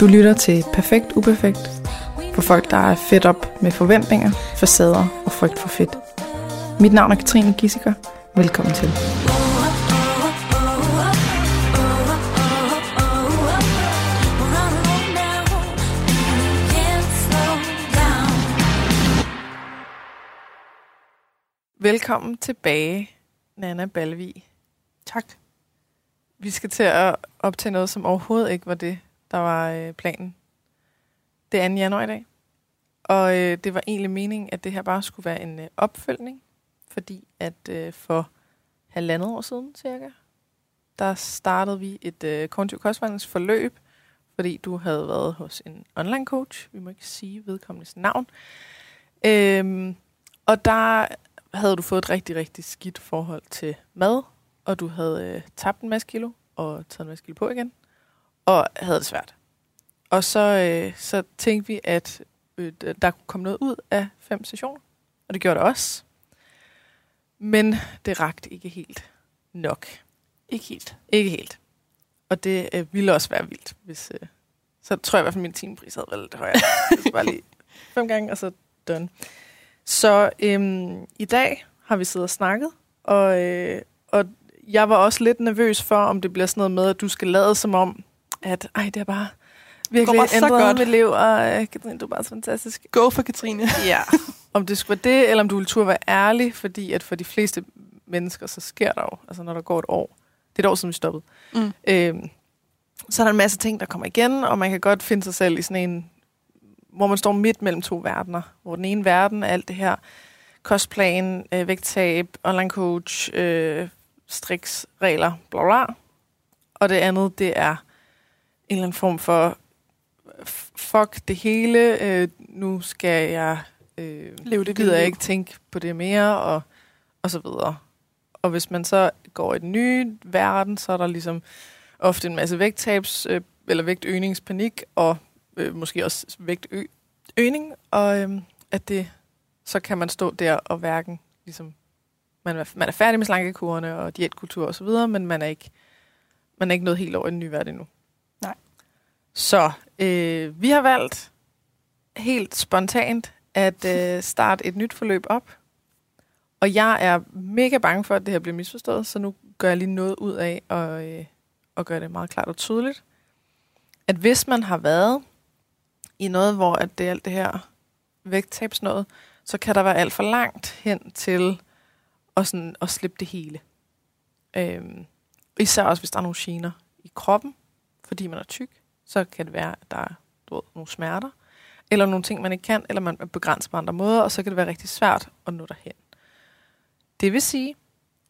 Du lytter til Perfekt Uperfekt for folk, der er fedt op med forventninger, facader og frygt for fedt. Mit navn er Katrine Gissiker. Velkommen til. Velkommen tilbage, Nana Balvi. Tak. Vi skal til at optage noget, som overhovedet ikke var det, der var øh, planen. Det er 2. januar i dag. Og øh, det var egentlig meningen, at det her bare skulle være en øh, opfølgning. Fordi at øh, for halvandet år siden cirka, der startede vi et øh, kognitiv kostvejningsforløb, fordi du havde været hos en online coach. Vi må ikke sige vedkommendes navn. Øhm, og der havde du fået et rigtig, rigtig skidt forhold til mad, og du havde øh, tabt en masse kilo og taget en masse kilo på igen, og havde det svært. Og så, øh, så tænkte vi, at øh, der kunne komme noget ud af fem sessioner, og det gjorde det også. Men det rakte ikke helt nok. Ikke helt. Ikke helt. Og det øh, ville også være vildt, hvis... Øh, så tror jeg i hvert fald, min timepris havde været lidt højere. det bare lige fem gange, og så done. Så øhm, i dag har vi siddet og snakket, og, øh, og jeg var også lidt nervøs for, om det bliver sådan noget med, at du skal lade som om, at ej, det er bare virkelig bare så ændret godt. mit liv, og øh, Katrine, du er bare så fantastisk. Go for Katrine. Ja. om det skulle være det, eller om du ville turde være ærlig, fordi at for de fleste mennesker, så sker der jo, altså når der går et år, det er et år siden vi stoppede, Mm. øhm, så er der en masse ting, der kommer igen, og man kan godt finde sig selv i sådan en, hvor man står midt mellem to verdener, hvor den ene verden er alt det her, kostplan, øh, vægttab, online coach, øh, striks, regler, bla bla. Og det andet, det er en eller anden form for fuck det hele, øh, nu skal jeg øh, Leve det gider jeg ikke tænke på det mere, og, og så videre. Og hvis man så går i den nye verden, så er der ligesom ofte en masse vægttabs, øh, eller vægtøgningspanik, og øh, måske også vægtøgning, og øh, at det, så kan man stå der og hverken ligesom, man er, man er færdig med slankekurerne og diætkultur og så videre, men man er ikke, man er ikke nået helt over i den nye verden endnu. Så øh, vi har valgt helt spontant at øh, starte et nyt forløb op. Og jeg er mega bange for, at det her bliver misforstået, så nu gør jeg lige noget ud af at, øh, at gøre det meget klart og tydeligt. At hvis man har været i noget, hvor at det er alt det her vægttabs så kan der være alt for langt hen til at, sådan, at slippe det hele. Øhm, især også, hvis der er nogle gener i kroppen, fordi man er tyk, så kan det være, at der er du ved, nogle smerter, eller nogle ting, man ikke kan, eller man er begrænset på andre måder, og så kan det være rigtig svært at nå derhen. Det vil sige,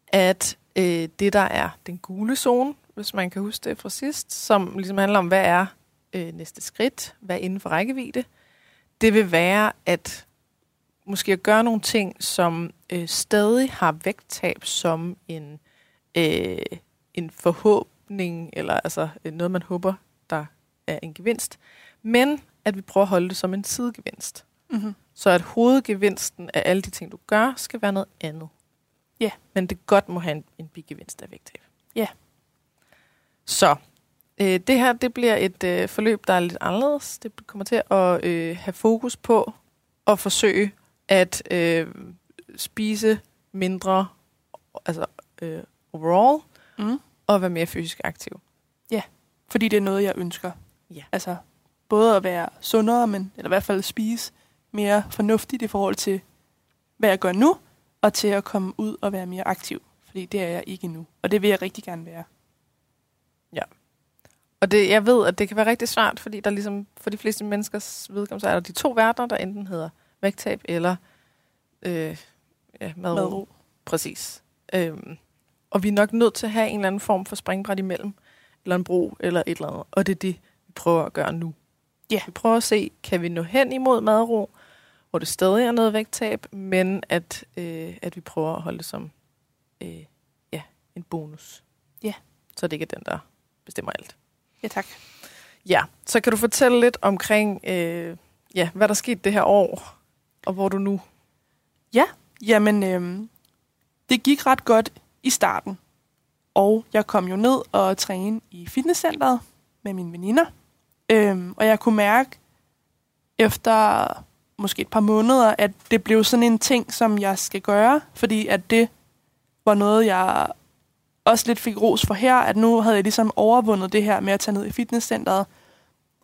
at øh, det, der er den gule zone, hvis man kan huske det fra sidst, som ligesom handler om, hvad er øh, næste skridt, hvad er inden for rækkevidde, det vil være at måske at gøre nogle ting, som øh, stadig har vægttab som en, øh, en forhåbning, eller altså øh, noget, man håber, der er en gevinst, men at vi prøver at holde det som en sidegevinst. Mm-hmm. Så at hovedgevinsten af alle de ting, du gør, skal være noget andet. Ja. Men det godt må have en, en bigevinst af vægttab. Ja. Så øh, det her, det bliver et øh, forløb, der er lidt anderledes. Det kommer til at øh, have fokus på at forsøge at øh, spise mindre, altså øh, overall, Mm. og være mere fysisk aktiv. Fordi det er noget, jeg ønsker. Ja. Altså, både at være sundere, men eller i hvert fald spise mere fornuftigt i forhold til, hvad jeg gør nu, og til at komme ud og være mere aktiv. Fordi det er jeg ikke endnu. Og det vil jeg rigtig gerne være. Og det, jeg ved, at det kan være rigtig svært, fordi der ligesom, for de fleste menneskers vedkommende, så er der de to verdener, der enten hedder vægttab eller øh, ja, madro. Madro. Præcis. Øhm, og vi er nok nødt til at have en eller anden form for springbræt imellem, eller en bro, eller et eller andet. Og det er det, prøver at gøre nu. Ja. Vi prøver at se, kan vi nå hen imod madro, hvor det stadig er noget vægttab, men at, øh, at vi prøver at holde det som øh, ja, en bonus. Ja. Så det ikke er den, der bestemmer alt. Ja, tak. Ja, så kan du fortælle lidt omkring, øh, ja, hvad der skete det her år, og hvor du nu... Jamen, øhm, det gik ret godt i starten. Og jeg kom jo ned og træne i fitnesscenteret med mine veninder. Øhm, og jeg kunne mærke efter måske et par måneder, at det blev sådan en ting, som jeg skal gøre, fordi at det var noget, jeg også lidt fik ros for her, at nu havde jeg ligesom overvundet det her med at tage ned i fitnesscenteret,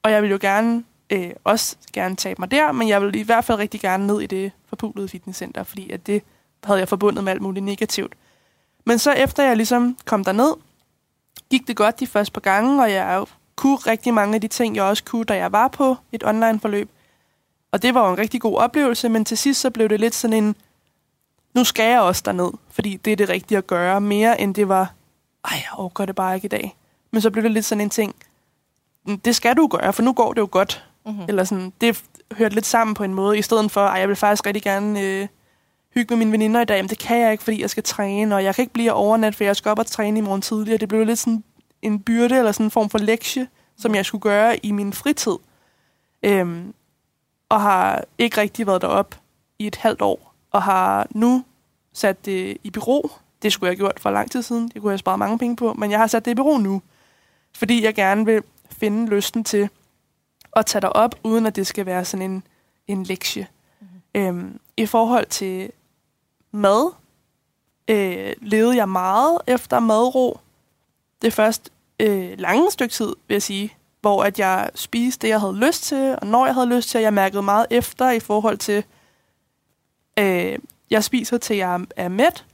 og jeg ville jo gerne øh, også gerne tabe mig der, men jeg ville i hvert fald rigtig gerne ned i det forpulede fitnesscenter, fordi at det havde jeg forbundet med alt muligt negativt. Men så efter jeg ligesom kom derned, gik det godt de første par gange, og jeg kunne rigtig mange af de ting, jeg også kunne, da jeg var på et online-forløb. Og det var jo en rigtig god oplevelse, men til sidst så blev det lidt sådan en, nu skal jeg også derned, fordi det er det rigtige at gøre, mere end det var, ej, jeg overgår det bare ikke i dag. Men så blev det lidt sådan en ting, det skal du gøre, for nu går det jo godt. Mm-hmm. Eller sådan, det hørte lidt sammen på en måde, i stedet for, at jeg vil faktisk rigtig gerne øh, hygge med mine veninder i dag. Men det kan jeg ikke, fordi jeg skal træne, og jeg kan ikke blive overnat, for jeg skal op og træne i morgen tidligere. Det blev lidt sådan en byrde, eller sådan en form for lektie, som jeg skulle gøre i min fritid. Øhm, og har ikke rigtig været derop i et halvt år, og har nu sat det i bureau. Det skulle jeg have gjort for lang tid siden. Det kunne jeg spare mange penge på, men jeg har sat det i bureau nu, fordi jeg gerne vil finde lysten til at tage dig op, uden at det skal være sådan en, en lektie. Mm-hmm. Øhm, I forhold til mad, øh, levede jeg meget efter madro. Det første øh, lange stykke tid, vil jeg sige, hvor at jeg spiste det, jeg havde lyst til, og når jeg havde lyst til, jeg mærkede meget efter i forhold til, øh, jeg spiser til jeg er mæt,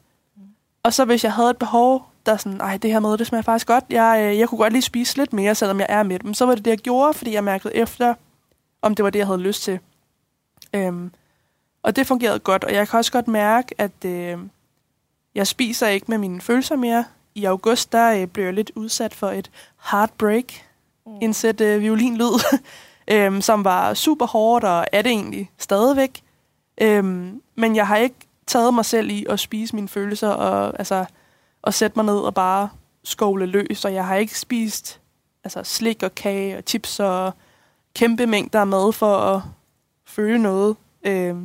og så hvis jeg havde et behov, der sådan, nej, det her mad, det smager faktisk godt, jeg, øh, jeg kunne godt lige spise lidt mere, selvom jeg er mæt, men så var det det, jeg gjorde, fordi jeg mærkede efter, om det var det, jeg havde lyst til. Øhm, og det fungerede godt, og jeg kan også godt mærke, at øh, jeg spiser ikke med mine følelser mere. I august, der øh, blev jeg lidt udsat for et heartbreak, mm. en sæt øh, violinlyd, øh, som var super hårdt, og er det egentlig stadigvæk. Øh, men jeg har ikke taget mig selv i at spise mine følelser, og altså og sætte mig ned og bare skovle løs, og jeg har ikke spist altså, slik og kage og chips og kæmpe mængder mad for at føle noget. Øh,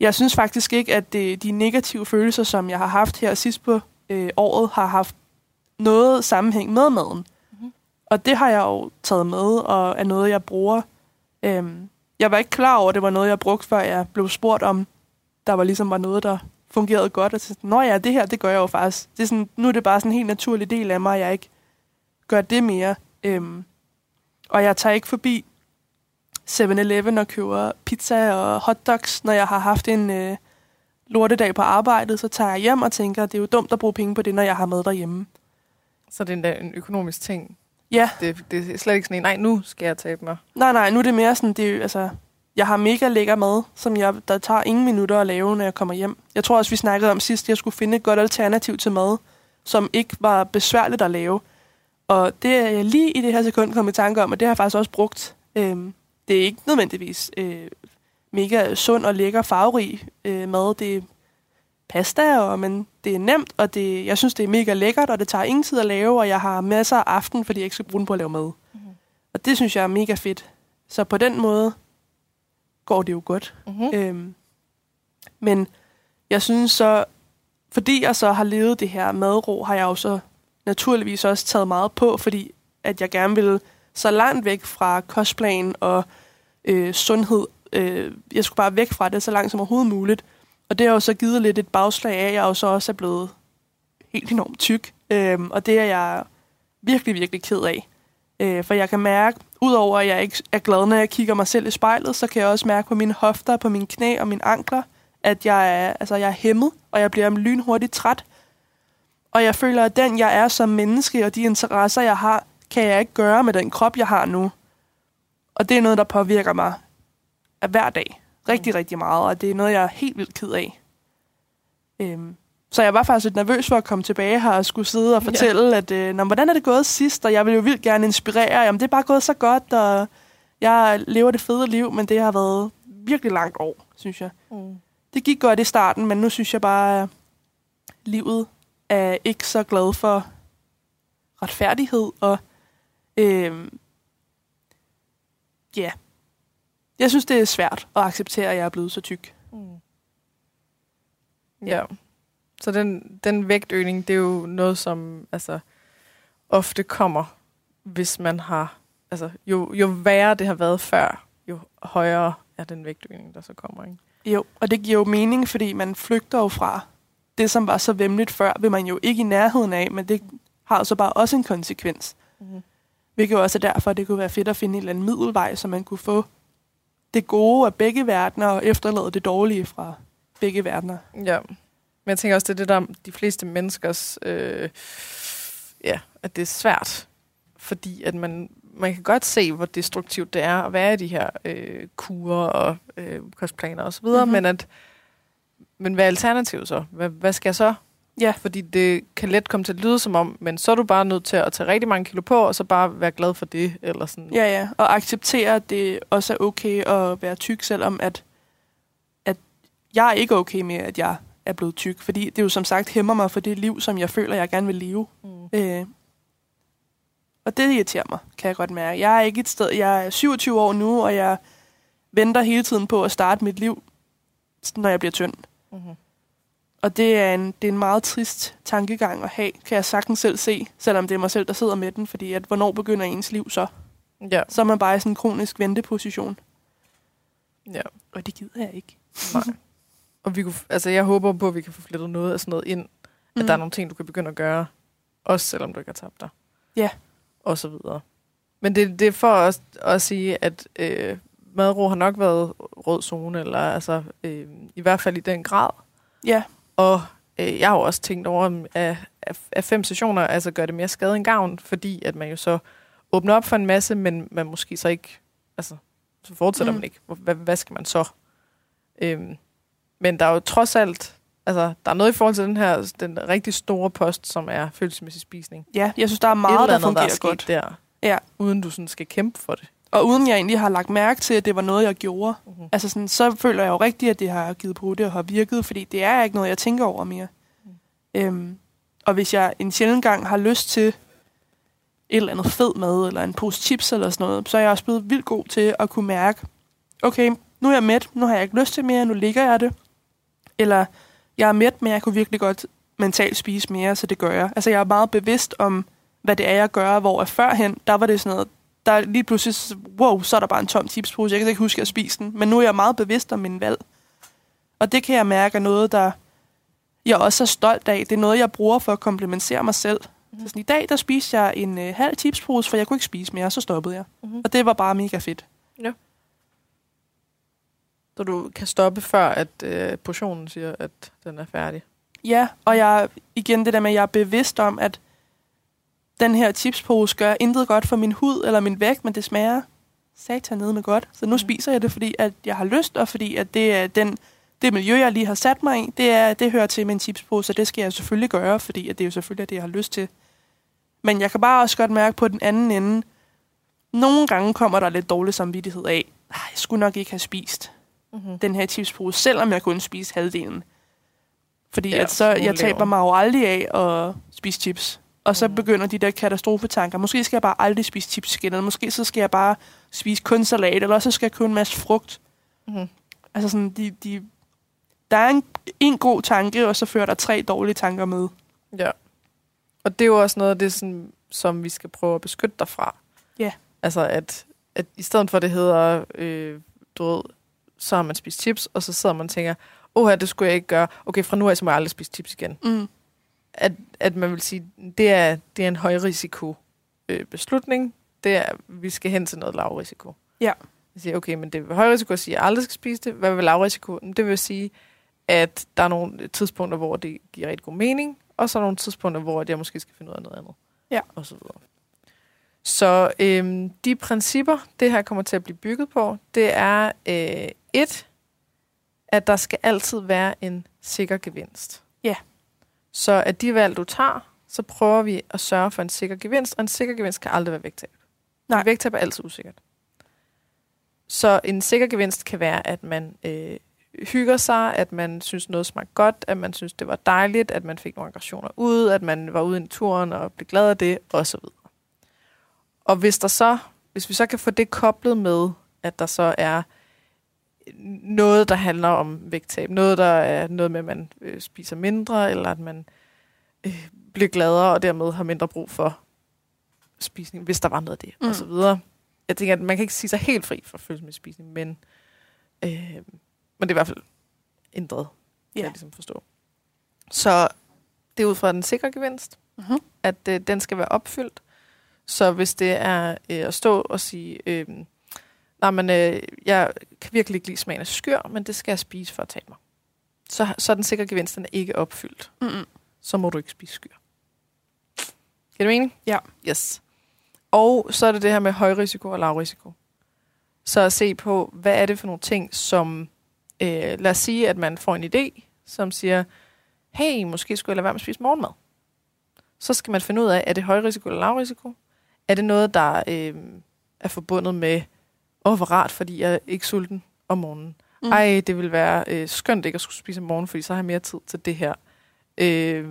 jeg synes faktisk ikke, at det, de negative følelser, som jeg har haft her sidst på øh, året, har haft noget sammenhæng med maden. Mm-hmm. Og det har jeg jo taget med, og er noget, jeg bruger. Øhm, jeg var ikke klar over, at det var noget, jeg brugte, før jeg blev spurgt om, der var ligesom var noget, der fungerede godt. Og så, Nå ja, det her, det gør jeg jo faktisk. Det er sådan, nu er det bare sådan en helt naturlig del af mig, at jeg ikke gør det mere. Øhm, og jeg tager ikke forbi 7-Eleven og køber pizza og hotdogs, når jeg har haft en øh, lortedag på arbejdet, så tager jeg hjem og tænker, at det er jo dumt at bruge penge på det, når jeg har mad derhjemme. Så det er en økonomisk ting? Ja. Det, det er slet ikke sådan en, nej, nu skal jeg tabe mig. Nej, nej, nu er det mere sådan, det er, altså, jeg har mega lækker mad, som jeg, der tager ingen minutter at lave, når jeg kommer hjem. Jeg tror også, vi snakkede om sidst, at jeg skulle finde et godt alternativ til mad, som ikke var besværligt at lave. Og det er jeg lige i det her sekund kommet i tanke om, og det har jeg faktisk også brugt. Øhm, det er ikke nødvendigvis øh, mega sund og lækker farverig øh, mad. Det er pasta, og, men det er nemt, og det, jeg synes, det er mega lækkert, og det tager ingen tid at lave, og jeg har masser af aften, fordi jeg ikke skal bruge den på at lave mad. Mm-hmm. Og det synes jeg er mega fedt. Så på den måde går det jo godt. Mm-hmm. Øhm, men jeg synes så, fordi jeg så har levet det her madro, har jeg jo så naturligvis også taget meget på, fordi at jeg gerne vil så langt væk fra kostplan og øh, sundhed. Øh, jeg skulle bare væk fra det så langt som overhovedet muligt. Og det har jo så givet lidt et bagslag af, at jeg jo så også er blevet helt enormt tyk. Øh, og det er jeg virkelig, virkelig ked af. Øh, for jeg kan mærke, udover at jeg ikke er glad, når jeg kigger mig selv i spejlet, så kan jeg også mærke på mine hofter, på mine knæ og mine ankler, at jeg er, altså, jeg er hæmmet, og jeg bliver lynhurtigt træt. Og jeg føler, at den, jeg er som menneske, og de interesser, jeg har, kan jeg ikke gøre med den krop, jeg har nu. Og det er noget, der påvirker mig hver dag. Rigtig, rigtig meget, og det er noget, jeg er helt vildt ked af. Øhm, så jeg var faktisk lidt nervøs for at komme tilbage her og skulle sidde og fortælle, ja. at øh, hvordan er det gået sidst, og jeg vil jo vildt gerne inspirere. Jamen, det er bare gået så godt, og jeg lever det fede liv, men det har været virkelig langt år, synes jeg. Mm. Det gik godt i starten, men nu synes jeg bare, at livet er ikke så glad for retfærdighed, og øh, ja, yeah. Jeg synes, det er svært at acceptere, at jeg er blevet så tyk. Mm. Ja. Så den, den vægtøgning, det er jo noget, som altså, ofte kommer, hvis man har altså, jo, jo værre det har været før, jo højere er den vægtøgning, der så kommer. Ikke? Jo, og det giver jo mening, fordi man flygter jo fra det, som var så vemmeligt før, vil man jo ikke i nærheden af, men det har jo så bare også en konsekvens. Mm-hmm. Hvilket jo også er derfor, at det kunne være fedt at finde en eller anden middelvej, så man kunne få det gode af begge verdener og efterlade det dårlige fra begge verdener. Ja, men jeg tænker også, det er det, der er de fleste menneskers... Øh, ja, at det er svært. Fordi at man, man kan godt se, hvor destruktivt det er at være i de her øh, kurer og øh, kostplaner osv., Mhm. mm-hmm. men at men hvad er alternativet så? Hvad, hvad skal jeg så? Ja. Fordi det kan let komme til at lyde som om, men så er du bare nødt til at tage rigtig mange kilo på, og så bare være glad for det, eller sådan. Ja, ja, og acceptere, at det også er okay at være tyk, selvom at, at jeg er ikke okay med, at jeg er blevet tyk, fordi det jo som sagt hæmmer mig for det liv, som jeg føler, jeg gerne vil leve. Mm. Øh, og det irriterer mig, kan jeg godt mærke. Jeg er ikke et sted, jeg er 27 år nu, og jeg venter hele tiden på at starte mit liv, når jeg bliver tynd. Mm-hmm. Og det er, en, det er en meget trist tankegang at have, kan jeg sagtens selv se, selvom det er mig selv, der sidder med den, fordi at, hvornår begynder ens liv så? Ja, Så er man bare i sådan en kronisk venteposition. ja. Og det gider jeg ikke. Nej. Og vi kunne, altså, jeg håber på, at vi kan få flettet noget af sådan noget ind, mm. at der er nogle ting, du kan begynde at gøre, også selvom du ikke har tabt dig. Ja. Og så videre. Men det, det er for os at sige, at øh, madro har nok været rød zone, eller altså, øh, i hvert fald i den grad. Ja, Og øh, jeg har jo også tænkt over, at, at, fem sessioner altså gør det mere skade end gavn, fordi at man jo så åbner op for en masse, men man måske så ikke, altså, så fortsætter Mm. man ikke. Hvad, hvad skal man så? Øhm, men der er jo trods alt, altså, der er noget i forhold til den her, den rigtig store post, som er følelsesmæssig spisning. ja, jeg synes, der er Et meget, eller der andet, fungerer der er sket godt. der, Ja. uden du sådan skal kæmpe for det. Og uden jeg egentlig har lagt mærke til, at det var noget, jeg gjorde, Mm-hmm. altså sådan, så føler jeg jo rigtigt, at det har givet på det og har virket, fordi det er ikke noget, jeg tænker over mere. Mm. Øhm, og hvis jeg en sjældent gang har lyst til et eller andet fed mad, eller en pose chips eller sådan noget, så er jeg også blevet vildt god til at kunne mærke, okay, nu er jeg mæt, nu har jeg ikke lyst til mere, nu ligger jeg det. Eller jeg er mæt, men jeg kunne virkelig godt mentalt spise mere, så det gør jeg. Altså jeg er meget bevidst om, hvad det er, jeg gør, hvor at førhen, der var det sådan noget, der er lige pludselig, wow, så er der bare en tom chipspose. Jeg kan ikke huske at spise den. Men nu er jeg meget bevidst om min valg. Og det kan jeg mærke er noget, der jeg også er stolt af. Det er noget, jeg bruger for at komplementere mig selv. Mm. Så sådan, I dag, der spiste jeg en øh, halv chipspose, for jeg kunne ikke spise mere, og så stoppede jeg. Mm-hmm. Og det var bare mega fedt. Så du kan stoppe før, at øh, portionen siger, at den er færdig. Ja, og jeg igen det der med, at jeg er bevidst om, at den her chipspose gør intet godt for min hud eller min vægt, men det smager satan nede med godt. Så nu Mm. spiser jeg det, fordi at jeg har lyst, og fordi at det er den, det miljø, jeg lige har sat mig i, det, er, det hører til med en chipspose, og det skal jeg selvfølgelig gøre, fordi at det er jo selvfølgelig det, jeg har lyst til. Men jeg kan bare også godt mærke på den anden ende, nogle gange kommer der lidt dårlig samvittighed af, "Ej, jeg skulle nok ikke have spist Mm-hmm. den her chipspose, selvom jeg kun spise halvdelen. Fordi Ja, at så, jeg taber mig jo aldrig af at spise chips. Og så Mhm. begynder de der katastrofetanker. Måske skal jeg bare aldrig spise chips igen, eller måske så skal jeg bare spise kun salat, eller så skal jeg købe en masse frugt. Mm-hmm. Altså sådan, de, de, der er en, en god tanke, og så fører der tre dårlige tanker med. Ja. Og det er jo også noget af det, sådan, som vi skal prøve at beskytte dig fra. Ja. Altså, at, at i stedet for, at det hedder, øh, du ved, så har man spist chips, og så sidder man og tænker, åh, det skulle jeg ikke gøre. Okay, fra nu af, så må jeg aldrig spise chips igen. Mm. At, at man vil sige, det er, det er en højrisiko øh, beslutning. Det er, vi skal hen til noget lavrisiko. Ja. Jeg siger, okay, men det er højrisiko at sige, at jeg aldrig skal spise det. Hvad vil lavrisiko? Det vil sige, at der er nogle tidspunkter, hvor det giver rigtig god mening, og så er nogle tidspunkter, hvor jeg måske skal finde ud af noget andet. Ja. Og så videre. Så øhm, de principper, det her kommer til at blive bygget på, det er øh, et, at der skal altid være en sikker gevinst. Så at de valg, du tager, så prøver vi at sørge for en sikker gevinst, og en sikker gevinst kan aldrig være vægttab. Nej. Vægttab er altid usikkert. Så en sikker gevinst kan være, at man øh, hygger sig, at man synes noget smagte godt, at man synes det var dejligt, at man fik nogle aggressioner ud, at man var ude i turen og blev glad af det, osv. Og hvis der så, hvis vi så kan få det koblet med, at der så er noget, der handler om vægttab, noget, der er noget med, at man øh, spiser mindre, eller at man øh, bliver gladere, og dermed har mindre brug for spisning, hvis der var noget af det, Mm. mm. og så videre. jeg tænker, at man kan ikke sige sig helt fri fra følelsesmæssig men, øh, men det er i hvert fald ændret, kan Ja. jeg ligesom forstå. Så det er ud fra den sikre gevinst, Mhm. at øh, den skal være opfyldt. Så hvis det er øh, at stå og sige, øh, nej, men øh, jeg kan virkelig ikke lide smagen af skyr, men det skal jeg spise for at tabe mig. Så, så er den sikre gevinst, den er ikke opfyldt. Mm-mm. Så må du ikke spise skyr. Giver det mening? Ja. Yes. Og så er det det her med høj risiko og lav risiko. Så at se på, hvad er det for nogle ting, som, øh, lad os sige, at man får en idé, som siger, hey, måske skulle jeg lade være med at spise morgenmad. Så skal man finde ud af, er det høj risiko eller lav risiko? Er det noget, der øh, er forbundet med, åh, hvor rart, fordi jeg er ikke sulten om morgenen. Mm. Ej, det vil være øh, skønt ikke at skulle spise om morgenen, fordi så har jeg mere tid til det her. Øh,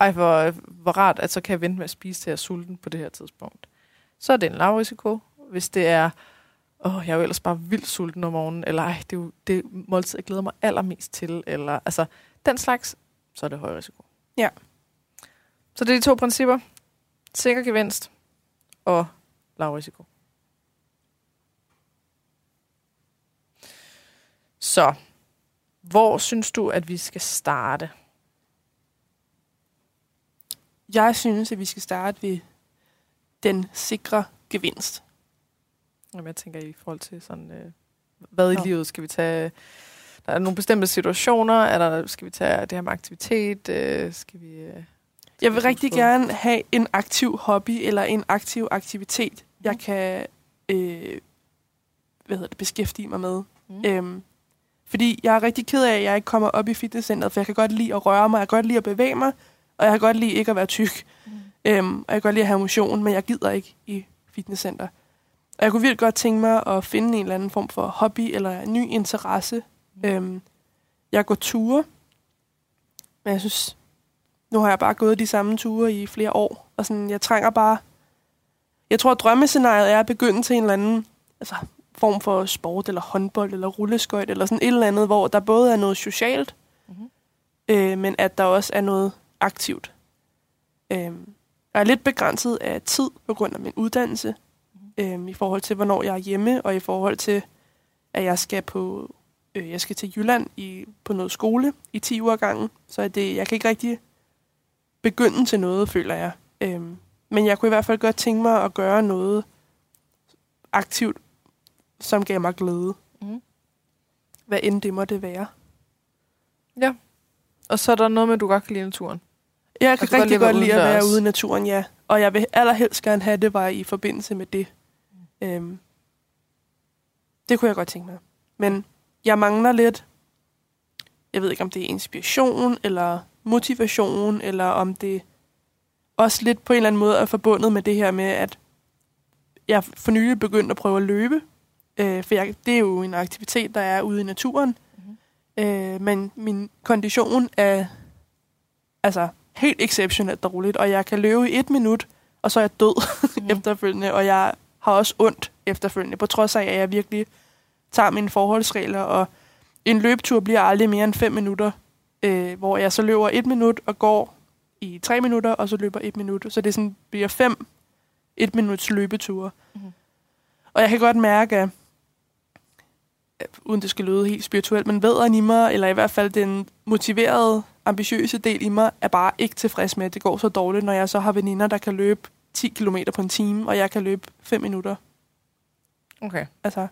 ej, hvor, hvor rart, at så kan jeg vente med at spise til jeg er sulten på det her tidspunkt. Så er det en lav risiko. Hvis det er, åh, jeg er jo ellers bare vildt sulten om morgenen, eller ej, det er jo det måltid, jeg glæder mig allermest til, eller altså den slags, så er det høj risiko. Ja. Så det er de to principper. Sikker gevinst og lav risiko. Så, hvor synes du, at vi skal starte? Jeg synes, at vi skal starte ved den sikre gevinst. Jamen, jeg tænker i forhold til sådan, øh, hvad i Nå. livet skal vi tage? Der er nogle bestemte situationer. Er der, skal vi tage det her med aktivitet? Øh, skal vi... Øh, Jeg vil skal rigtig få- gerne have en aktiv hobby eller en aktiv aktivitet, jeg kan øh, hvad hedder det, beskæftige mig med. Mm. Øhm, fordi jeg er rigtig ked af, at jeg ikke kommer op i fitnesscenteret, for jeg kan godt lide at røre mig, jeg kan godt lide at bevæge mig, og jeg kan godt lide ikke at være tyk. Mm. Øhm, og jeg kan godt lide at have motion, men jeg gider ikke i fitnesscenter. Og jeg kunne virkelig godt tænke mig at finde en eller anden form for hobby eller en ny interesse. Mm. Øhm, jeg går ture, men jeg synes, nu har jeg bare gået de samme ture i flere år, og sådan, jeg trænger bare... Jeg tror, at drømmescenariet er at begynde til en eller anden altså, form for sport, eller håndbold, eller rulleskøjt, eller sådan et eller andet, hvor der både er noget socialt, Mhm. øh, men at der også er noget aktivt. Øh, jeg er lidt begrænset af tid på grund af min uddannelse, øh, i forhold til, hvornår jeg er hjemme, og i forhold til, at jeg skal på øh, jeg skal til Jylland i, på noget skole i 10 uger gangen, så er det, jeg kan ikke rigtig begynde til noget, føler jeg. Øhm, men jeg kunne i hvert fald godt tænke mig at gøre noget aktivt, som gav mig glæde. Mm. Hvad end det måtte være. Ja. Og så er der noget med, at du godt kan lide naturen. Jeg kan kan godt rigtig godt lide at være ude i naturen, ja. Og jeg vil allerhelst gerne have det var i forbindelse med det. Øhm, det kunne jeg godt tænke mig. Men jeg mangler lidt, jeg ved ikke om det er inspiration, eller motivation, eller om det også lidt på en eller anden måde er forbundet med det her med, at jeg for nylig begyndt at prøve at løbe. Øh, for jeg, det er jo en aktivitet, der er ude i naturen. Mhm. Øh, men min kondition er altså helt exceptionelt dårligt, og jeg kan løbe i et minut, og så er jeg død Mm. efterfølgende, og jeg har også ondt efterfølgende, på trods af, at jeg virkelig tager mine forholdsregler, og en løbetur bliver aldrig mere end 5 minutter, øh, hvor jeg så løber et minut og går i 3 minutter, og så løber et minut. Så det sådan bliver fem et minuts løbeture. Mhm. Og jeg kan godt mærke, at uden det skal lyde helt spirituelt, men vederen i mig, eller i hvert fald den motiverede, ambitiøse del i mig, er bare ikke tilfreds med, at det går så dårligt, når jeg så har veninder, der kan løbe 10 km på en time, og jeg kan løbe 5 minutter. Okay. Altså,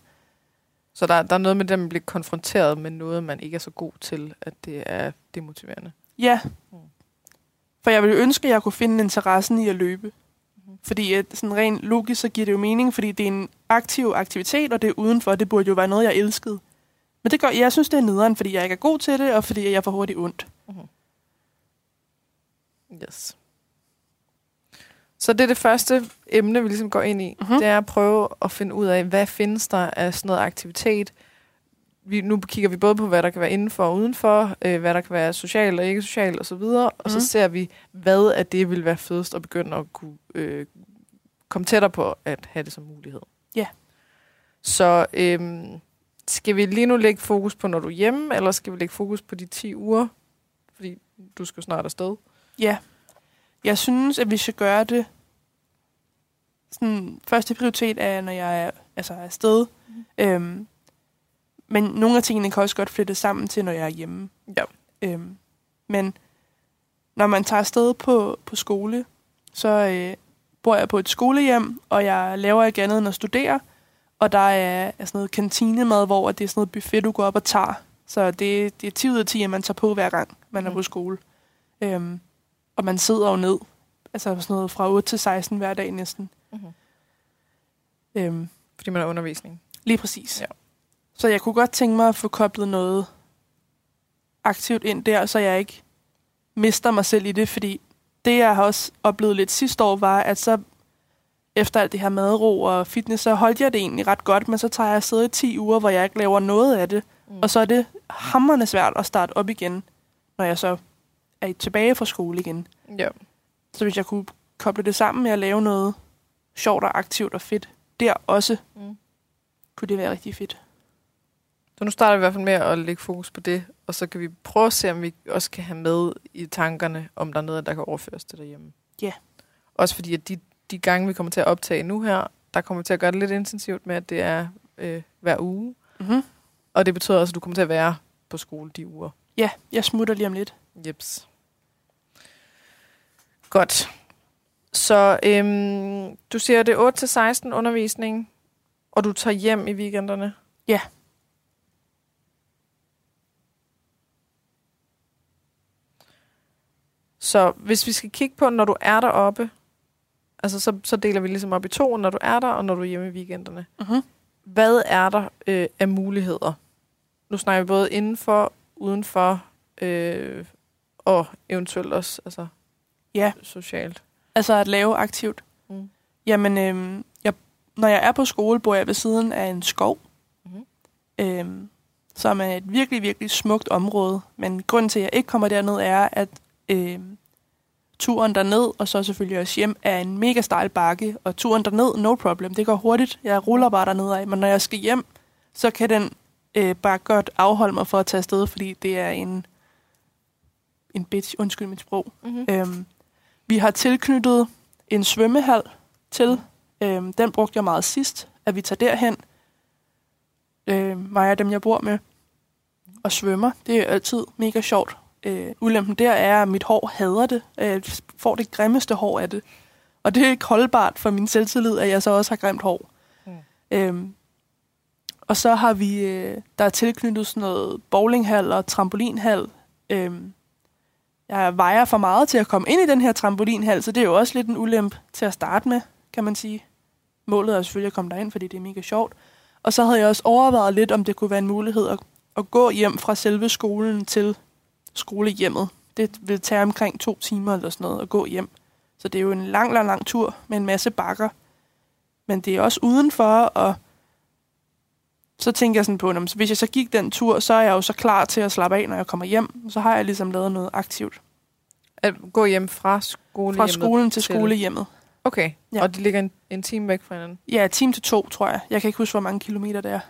Så der, der er noget med det, at man bliver konfronteret med noget, man ikke er så god til, at det er demotiverende. ja. Mm. For jeg ville ønske, at jeg kunne finde interessen i at løbe. Fordi at sådan rent logisk, så giver det jo mening, fordi det er en aktiv aktivitet, og det er udenfor. Det burde jo være noget, jeg elskede. Men det gør, jeg synes, det er nederen, fordi jeg ikke er god til det, og fordi jeg får hurtigt ondt. Yes. Så det er det første emne, vi ligesom går ind i. Mhm. Det er at prøve at finde ud af, hvad findes der af sådan noget aktivitet. Vi, nu kigger vi både på, hvad der kan være indenfor og udenfor, øh, hvad der kan være socialt og ikke socialt osv., og, og så Mhm. ser vi, hvad af det vil være fedest at begynde at kunne øh, komme tættere på at have det som mulighed. Ja. Så øhm, skal vi lige nu lægge fokus på, når du er hjemme, eller skal vi lægge fokus på de 10 uger? Fordi du skal snart afsted. Ja. Jeg synes, at vi skal gøre det sådan, første prioritet er, når jeg er, altså, er afsted. Mm. Øhm, men nogle af tingene kan også godt flytte sammen til, når jeg er hjemme. Ja. Øhm, men når man tager afsted på, på skole, så øh, bor jeg på et skolehjem, og jeg laver ikke andet end at studere. Og der er, er sådan noget kantinemad, hvor det er sådan noget buffet, du går op og tager. Så det, det er 10 ud af 10, at man tager på hver gang, man er Mm. på skole. Øhm, og man sidder jo ned. Altså sådan noget fra 8 til 16 hver dag næsten. Mhm. Øhm, Fordi man har undervisning. lige præcis. Ja. Så jeg kunne godt tænke mig at få koblet noget aktivt ind der, så jeg ikke mister mig selv i det, fordi det, jeg har også oplevet lidt sidste år, var, at så efter alt det her madro og fitness, så holdt jeg det egentlig ret godt, men så tager jeg afsted i 10 uger, hvor jeg ikke laver noget af det, Mm. og så er det hammerende svært at starte op igen, når jeg så er tilbage fra skole igen. Ja. Så hvis jeg kunne koble det sammen med at lave noget sjovt og aktivt og fedt, der også, Mm. kunne det være rigtig fedt. Så nu starter vi i hvert fald med at lægge fokus på det, og så kan vi prøve at se, om vi også kan have med i tankerne, om der er noget, der kan overføres til derhjemme. Ja. Også fordi, at de, de gange, vi kommer til at optage nu her, der kommer vi til at gøre det lidt intensivt med, at det er øh, hver uge. Mm-hmm. Og det betyder også, at du kommer til at være på skole de uger. Ja, jeg smutter lige om lidt. Jeps. Godt. Så øhm, du siger, det er 8-16 undervisning, og du tager hjem i weekenderne? Ja. Så hvis vi skal kigge på, når du er deroppe, altså så, så deler vi ligesom op i to, når du er der, og når du er hjemme i weekenderne. Mm-hmm. Hvad er der øh, af muligheder? Nu snakker vi både indenfor, udenfor, øh, og eventuelt også altså, Ja, socialt. altså at lave aktivt. Mm. Jamen, øhm, jeg, når jeg er på skole, bor jeg ved siden af en skov, Mhm. øhm, som er et virkelig, virkelig smukt område. Men grunden til, at jeg ikke kommer derned, er, at øhm, turen derned, og så selvfølgelig også hjem, er en mega stejl bakke. Og turen derned, no problem, det går hurtigt. Jeg ruller bare derned af. Men når jeg skal hjem, så kan den øh, bare godt afholde mig for at tage afsted, fordi det er en, en bitch, undskyld mit sprog. Mm-hmm. Øhm, vi har tilknyttet en svømmehal til. Øhm, den brugte jeg meget sidst, at vi tager derhen. Øhm, mig og dem, jeg bor med, og svømmer. Det er altid mega sjovt. Øh, ulempen der er, at mit hår hader det. Jeg får det grimmeste hår af det. Og det er ikke holdbart for min selvtillid, at jeg så også har grimt hår. Mm. Øhm, og så har vi, øh, der er tilknyttet sådan noget bowlinghal og trampolinhal. Øhm, jeg vejer for meget til at komme ind i den her trampolinhal, så det er jo også lidt en ulempe til at starte med, kan man sige. Målet er selvfølgelig at komme derind, fordi det er mega sjovt. Og så havde jeg også overvejet lidt, om det kunne være en mulighed at, at gå hjem fra selve skolen til skolehjemmet. Det vil tage omkring to timer eller sådan noget at gå hjem. Så det er jo en lang, lang, lang tur med en masse bakker. Men det er også udenfor, og så tænker jeg sådan på, at hvis jeg så gik den tur, så er jeg jo så klar til at slappe af, når jeg kommer hjem. Så har jeg ligesom lavet noget aktivt. At gå hjem fra skole Fra skolen til skolehjemmet. Okay, Ja. og de ligger en, en time væk fra hinanden. Ja, time til to, tror jeg. Jeg kan ikke huske, hvor mange kilometer det er.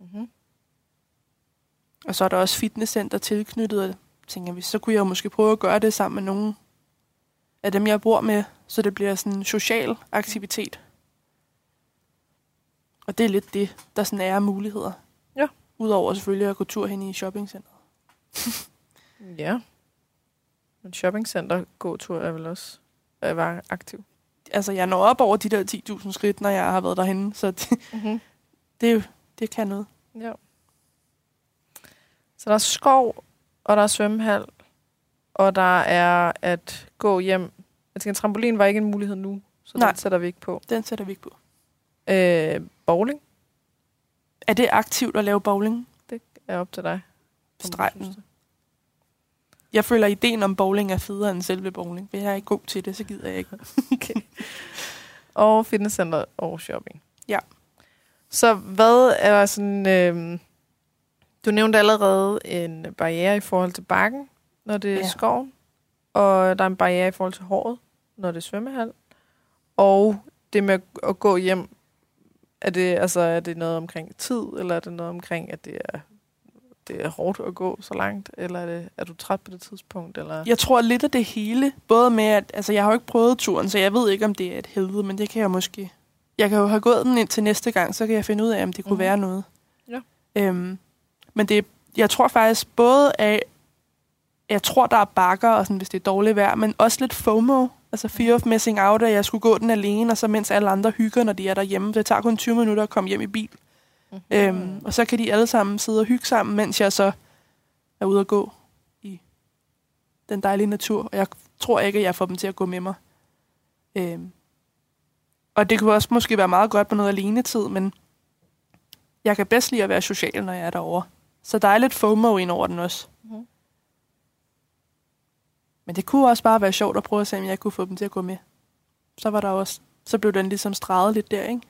Mm-hmm. Og så er der også fitnesscenter tilknyttet, og tænker vi, så kunne jeg måske prøve at gøre det sammen med nogle af dem, jeg bor med, så det bliver sådan en social aktivitet. Og det er lidt det, der sådan er muligheder. Ja. Udover selvfølgelig at gå tur hen i shoppingcenteret. Ja. Men shoppingcenter gåtur er vel også at være aktiv. Altså, jeg når op over de der 10.000 skridt, når jeg har været derhenne, så det, Mm-hmm. det, er det kan noget. Ja. Så der er skov, og der er svømmehal, og der er at gå hjem. Jeg tænker, trampolin var ikke en mulighed nu, så Nej. den sætter vi ikke på. Den sætter vi ikke på. Øh, bowling Er det aktivt at lave bowling? er op til dig. Stregen. det. Jeg føler, at ideen om bowling er federe end selve bowling. Hvis jeg er ikke god til det, så gider jeg ikke. Og fitnesscenter og shopping. Ja. Så hvad er sådan... Øh, du nævnte allerede en barriere i forhold til bakken, når det er Ja. ja. skov. Og der er en barriere i forhold til håret, når det er svømmehal. Og det med at- gå hjem, er det, altså, er det noget omkring tid, eller er det noget omkring, at det er det er hårdt at gå så langt, eller er, det, er du træt på det tidspunkt? Eller? Jeg tror lidt af det hele, både med at, altså jeg har jo ikke prøvet turen, så jeg ved ikke, om det er et helvede, men det kan jeg måske, jeg kan jo have gået den ind til næste gang, så kan jeg finde ud af, om det kunne Mhm. være noget. Ja. Øhm, men det, jeg tror faktisk både af, jeg tror, der er bakker, og sådan, hvis det er dårligt vejr, men også lidt FOMO, altså fear of missing out, at jeg skulle gå den alene, og så mens alle andre hygger, når de er derhjemme. Det tager kun 20 minutter at komme hjem i bil. Mhm. Øhm, og så kan de alle sammen sidde og hygge sammen, mens jeg så er ude at gå i den dejlige natur. Og jeg tror ikke, at jeg får dem til at gå med mig. Øhm, og det kunne også måske være meget godt med noget alenetid, men jeg kan bedst lide at være social, når jeg er derovre. Så der er lidt FOMO ind over den også. Mhm. Men det kunne også bare være sjovt at prøve at se, om jeg kunne få dem til at gå med. Så var der også, så blev den ligesom streget lidt der, ikke?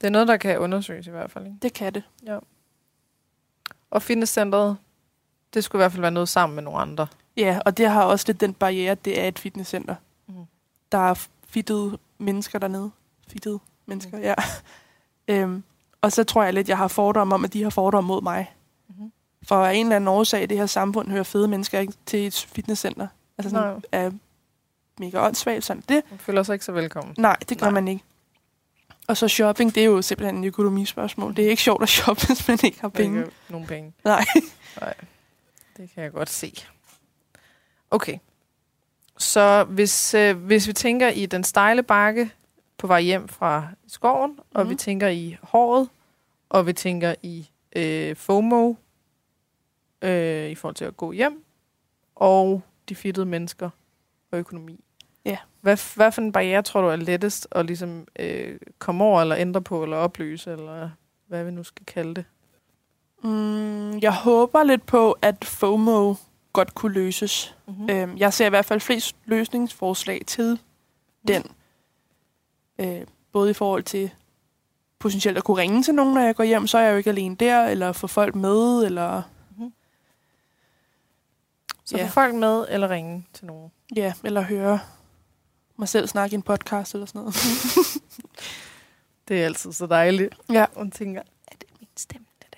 Det er noget, der kan undersøges i hvert fald. Ikke? Det kan det. Og fitnesscenteret, det skulle i hvert fald være noget sammen med nogle andre. Ja, og det har også lidt den barriere, det er et fitnesscenter. Mhm. Der er fittede mennesker dernede. Fittede mennesker, ja. øhm, og så tror jeg lidt, jeg har fordomme om, at de har fordomme mod mig. Mhm. For af en eller anden årsag i det her samfund hører fede mennesker ikke til et fitnesscenter. Altså sådan, Nej. er mega åndssvagt sådan. Det, Man føler sig ikke så velkommen. nej, det gør Nej. man ikke. Og så shopping, det er jo simpelthen et økonomispørgsmål. Det er ikke sjovt at shoppe, hvis man ikke har penge. Ikke nogen penge. Nej. Nej, det kan jeg godt se. Okay. Så hvis, øh, hvis vi tænker i den stejle bakke på vej hjem fra skoven, mm. og Mhm. vi tænker i håret, og vi tænker i øh, FOMO, øh, i forhold til at gå hjem, og de fittede mennesker og økonomi. Ja. Hvad, hvad for en barriere tror du er lettest at ligesom, øh, komme over, eller ændre på, eller opløse, eller hvad vi nu skal kalde det? Mm, jeg håber lidt på, at FOMO godt kunne løses. Mm-hmm. Øhm, jeg ser i hvert fald flest løsningsforslag til den. Øh, både i forhold til potentielt at kunne ringe til nogen, når jeg går hjem, så er jeg jo ikke alene der, eller få folk med, eller Så Ja. få folk med, eller ringe til nogen. ja, eller høre mig selv snakke i en podcast eller sådan noget. Det er altid så dejligt. Ja. Og tænker, er det min stemme, det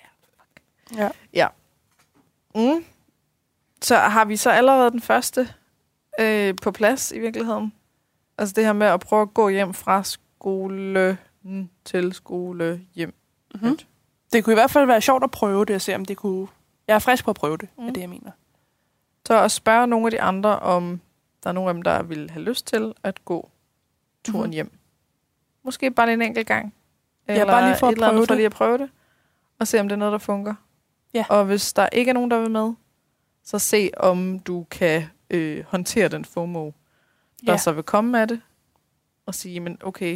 der? ja. Mm. Så har vi så allerede den første øh, på plads i virkeligheden. Altså det her med at prøve at gå hjem fra skole mm, til skole hjem. Mm-hmm. Det kunne i hvert fald være sjovt at prøve det, og se om det kunne... Jeg er frisk på at prøve det, mm. Mm. er det, jeg mener. Så at spørge nogle af de andre, om der er nogen af dem, der vil have lyst til at gå turen Mhm. mm-hmm. hjem. Måske bare lige en enkelt gang. Ja, bare lige for at eller andet prøve for lige at prøve det. Og se, om det er noget, der fungerer. Ja. Og hvis der ikke er nogen, der vil med, så se, om du kan øh, håndtere den FOMO, der Ja. så vil komme af det. Og sige, men okay,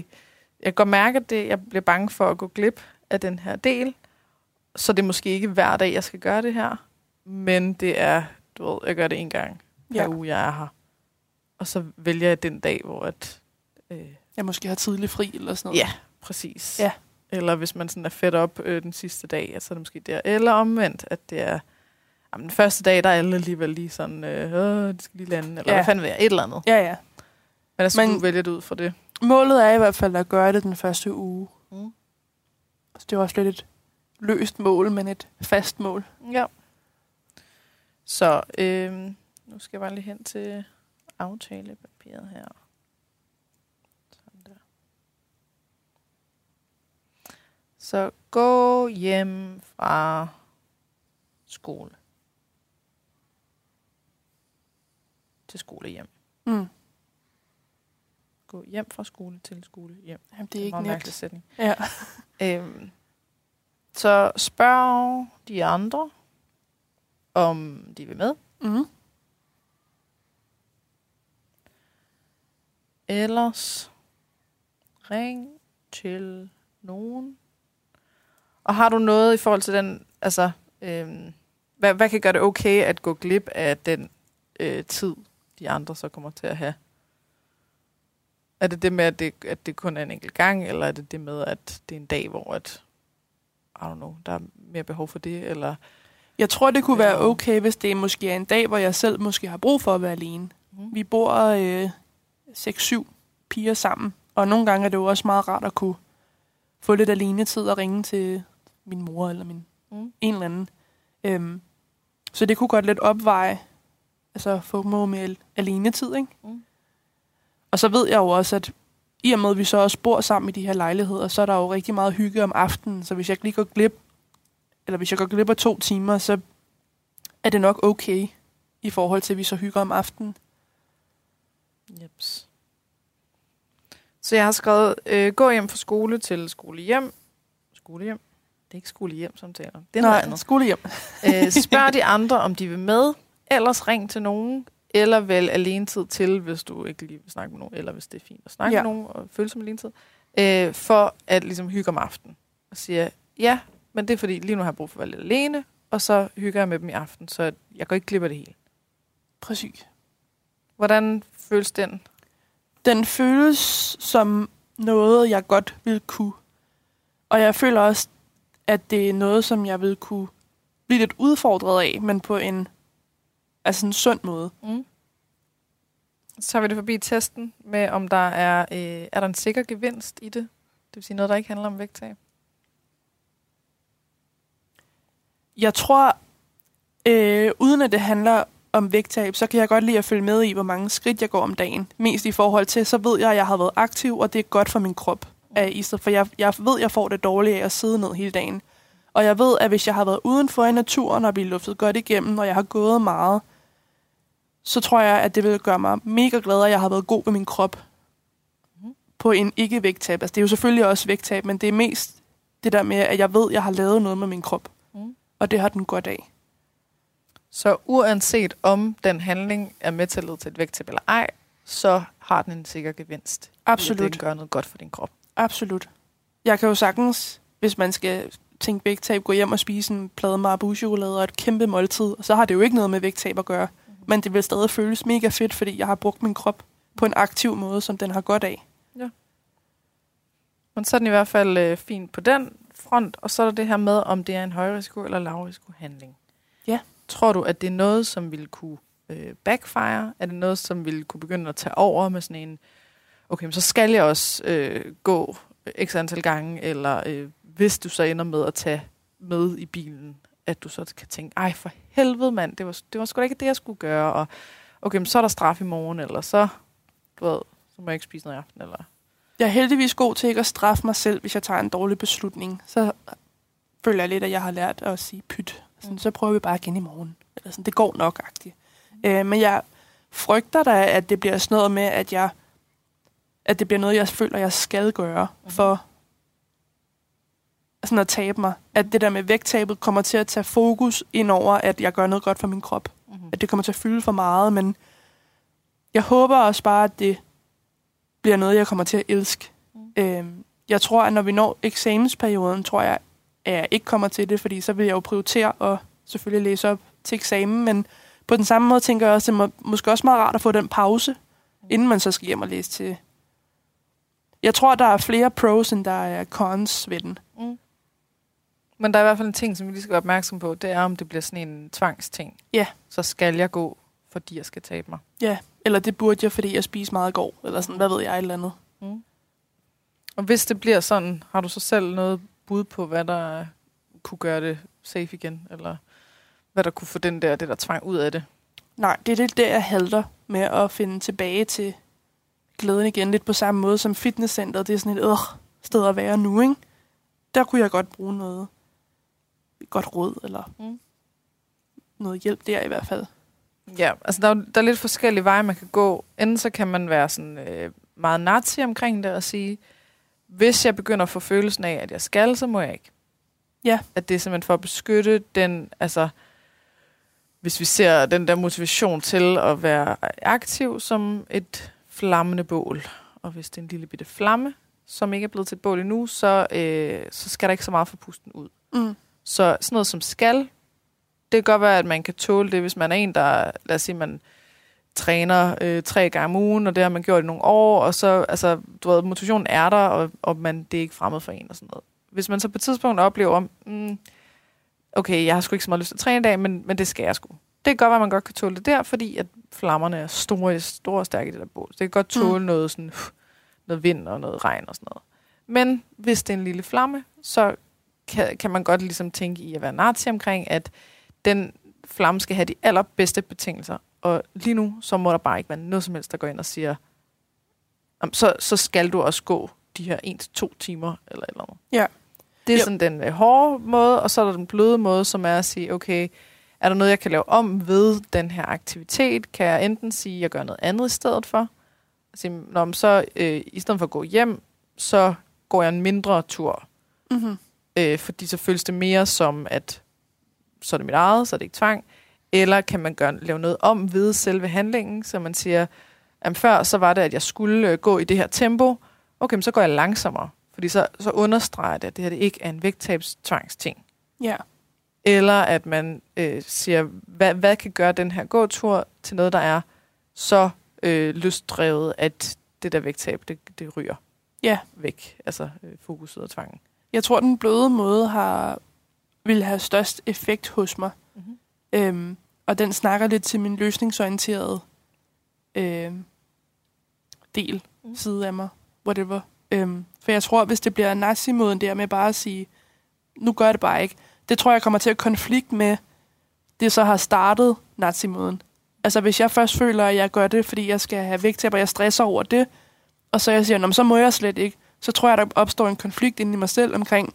jeg kan godt mærke, at det, jeg bliver bange for at gå glip af den her del. Så det er måske ikke hver dag, jeg skal gøre det her. Men det er, du ved, jeg gør det en gang per Ja. uge, jeg er her. Og så vælger jeg den dag, hvor at, øh, Jeg måske har tidlig fri eller sådan noget. Ja, præcis. Ja. Eller hvis man sådan er fedt op øh, den sidste dag, så er det måske der. Eller omvendt, at det er jamen, den første dag, der er alle alligevel lige sådan, øh, Åh, de skal lige lande, eller ja. hvad fanden ved jeg, et eller andet. Ja, ja. Men altså, Men- du vælger det ud fra det. Målet er i hvert fald at gøre det den første uge. Mm. Så det er også lidt et løst mål, men et fast mål. Ja. Så øh, nu skal jeg bare lige hen til aftalepapiret her. Sådan der. Så gå hjem fra skole. Til skole hjem. Mm. Gå hjem fra skole til skole hjem. Jamen, det er ikke meget mærkelig sætning. Ja. Øhm, så spørg de andre, om de vil med. Mm. Ellers ring til nogen. Og har du noget i forhold til den, altså, øhm, hvad, hvad kan gøre det okay at gå glip af den øh, tid, de andre så kommer til at have? Er det det med, at det, at det kun er en enkelt gang, eller er det det med, at det er en dag, hvor at, I don't know, der er mere behov for det, eller... Jeg tror, det kunne være okay, hvis det måske er en dag, hvor jeg selv måske har brug for at være alene. Mm. Vi bor øh, 6-7 piger sammen, og nogle gange er det jo også meget rart at kunne få lidt alene tid og ringe til min mor eller min Mm. En eller anden. Øhm, så det kunne godt lidt opveje, altså FOMO med alene tid, ikke? Mm. Og så ved jeg jo også, at i og med, at vi så også bor sammen i de her lejligheder, så er der jo rigtig meget hygge om aftenen. Så hvis jeg lige går glip, eller hvis jeg går glip af to timer, så er det nok okay i forhold til, at vi så hygger om aftenen. Jeps. Så jeg har skrevet, øh, gå hjem fra skole til skole hjem. Skole hjem. Det er ikke skole hjem, som taler. Det er noget andet. skole hjem. øh, spørg de andre, om de vil med. Ellers ring til nogen. Eller vel alene tid til, hvis du ikke lige vil snakke med nogen. Eller hvis det er fint at snakke ja. med nogen og føle som alene tid. Øh, for at ligesom hygge om aftenen. Og sige, ja, men det er fordi, lige nu har jeg brug for at være lidt alene. Og så hygger jeg med dem i aften, så jeg går ikke glip af det hele. Præcis. Hvordan føles den? Den føles som noget, jeg godt vil kunne. Og jeg føler også, at det er noget, som jeg vil kunne blive lidt udfordret af, men på en, altså en sund måde. Mm. Så har vi det forbi testen med, om der er, øh, er der en sikker gevinst i det. Det vil sige noget, der ikke handler om vægttab. Jeg tror, øh, uden at det handler om vægttab, så kan jeg godt lide at følge med i, hvor mange skridt jeg går om dagen. Mest i forhold til, så ved jeg, at jeg har været aktiv, og det er godt for min krop. Af, i stedet for jeg, jeg ved, at jeg får det dårligt af at sidde ned hele dagen. Og jeg ved, at hvis jeg har været udenfor i naturen og blive luftet godt igennem, og jeg har gået meget, så tror jeg, at det vil gøre mig mega glad, at jeg har været god ved min krop på en ikke-vægttab. Altså, det er jo selvfølgelig også vægttab, men det er mest det der med, at jeg ved, at jeg har lavet noget med min krop. Mm. Og det har den godt af. Så uanset om den handling er med til at lede til et vægttab eller ej, så har den en sikker gevinst. Absolut. Det gør noget godt for din krop. Absolut. Jeg kan jo sagtens, hvis man skal tænke vægttab, gå hjem og spise en plade marabu-chokolade og et kæmpe måltid, og så har det jo ikke noget med vægttab at gøre. Men det vil stadig føles mega fedt, fordi jeg har brugt min krop på en aktiv måde, som den har godt af. Ja. Men så er den i hvert fald øh, fint på den front, og så er der det her med, om det er en højrisiko eller lavrisiko handling. Ja. Tror du, at det er noget, som vil kunne øh, backfire? Er det noget, som vil kunne begynde at tage over med sådan en, okay, men så skal jeg også øh, gå x antal gange, eller øh, hvis du så ender med at tage med i bilen, at du så kan tænke, ej for helvede mand, det var, det var sgu da ikke det, jeg skulle gøre, og okay, men så er der straf i morgen, eller så, du ved, så må jeg ikke spise noget i aften, eller... Jeg er heldigvis god til ikke at straffe mig selv, hvis jeg tager en dårlig beslutning. Så føler jeg lidt, at jeg har lært at sige pyt. Sådan, mm. Så prøver vi bare igen i morgen. Eller sådan, det går nok, agtigt. Mm. Øh, men jeg frygter da, at det bliver sådan noget med, at jeg at det bliver noget, jeg føler, jeg skal gøre mm. for sådan at tabe mig. At det der med vægttabet kommer til at tage fokus ind over, at jeg gør noget godt for min krop. Mm. At det kommer til at fylde for meget, men jeg håber også bare, at det bliver noget, jeg kommer til at elske. Mm. Øhm, jeg tror, at når vi når eksamensperioden, tror jeg, at jeg ikke kommer til det, fordi så vil jeg jo prioritere at selvfølgelig læse op til eksamen, men på den samme måde tænker jeg også, at det er måske også meget rart at få den pause, mm. inden man så skal hjem og læse til. Jeg tror, der er flere pros, end der er cons ved den. Men der er i hvert fald en ting, som vi lige skal være opmærksom på, det er, om det bliver sådan en tvangsting. Ja. Så skal jeg gå, fordi jeg skal tabe mig. Ja, eller det burde jeg, fordi jeg spiser meget i går, eller sådan, hvad ved jeg, et eller andet. Mm. Og hvis det bliver sådan, har du så selv noget bud på, hvad der kunne gøre det safe igen, eller hvad der kunne få den der, det der tvang ud af det? Nej, det er det der, jeg halter med at finde tilbage til glæden igen, lidt på samme måde som fitnesscenteret. Det er sådan et øh, sted at være nu, ikke? Der kunne jeg godt bruge noget et godt råd, eller mm. noget hjælp der i hvert fald. Ja, altså der er, der er lidt forskellige veje, man kan gå. Enten så kan man være sådan øh, meget nazi omkring det og sige, hvis jeg begynder at få følelsen af, at jeg skal, så må jeg ikke. Ja. At det er simpelthen for at beskytte den, altså hvis vi ser den der motivation til at være aktiv som et flammende bål, og hvis det er en lille bitte flamme, som ikke er blevet til et bål endnu, så, øh, så skal der ikke så meget for pusten ud. Mm. Så sådan noget som skal, det kan godt være, at man kan tåle det, hvis man er en, der, lad os sige, man træner øh, tre gange om ugen, og det har man gjort i nogle år, og så, altså, du ved, motivationen er der, og, og man, det er ikke fremmed for en og sådan noget. Hvis man så på et tidspunkt oplever, mm, okay, jeg har sgu ikke så meget lyst til at træne i dag, men, men det skal jeg sgu. Det kan godt være, at man godt kan tåle det der, fordi at flammerne er store, store og stærke i det der bål. Det kan godt tåle mm. noget, sådan, noget vind og noget regn og sådan noget. Men hvis det er en lille flamme, så kan, kan man godt ligesom tænke i at være nazi omkring, at den flamme skal have de allerbedste betingelser. Og lige nu, så må der bare ikke være noget som helst, der går ind og siger, "Jamen, så, så skal du også gå de her 1-2 timer, eller eller andet. Ja. Det er Ja. sådan den øh, hårde måde, og så er der den bløde måde, som er at sige, okay, er der noget, jeg kan lave om ved den her aktivitet? Kan jeg enten sige, at jeg gør noget andet i stedet for? Sige, Nå, men så øh, i stedet for at gå hjem, så går jeg en mindre tur. Mm-hmm. Øh, fordi så føles det mere som, at så er det mit eget, så er det ikke tvang. Eller kan man gøre, lave noget om ved selve handlingen, så man siger, at før så var det, at jeg skulle øh, gå i det her tempo. Okay, men så går jeg langsommere. Fordi så, så understreger det, at det her det ikke er en vægttabstvangsting. Ja. Eller at man øh, siger, hvad, hvad kan gøre den her gåtur til noget, der er så øh, lystdrevet, at det der vægttab, det, det ryger Ja. væk. Altså øh, fokuset og tvangen. Jeg tror, den bløde måde har vil have størst effekt hos mig. Mm-hmm. Øhm, og den snakker lidt til min løsningsorienterede øhm, del, Mm. side af mig, whatever. Øhm, for jeg tror, hvis det bliver nazi-måden der med bare at sige, nu gør jeg det bare ikke, det tror jeg kommer til at konflikt med det, så har startet nazi-måden. Altså hvis jeg først føler, at jeg gør det, fordi jeg skal have vægttab, og jeg stresser over det, og så jeg siger, "Nå, men så må jeg slet ikke, så tror jeg, der opstår en konflikt inde i mig selv omkring,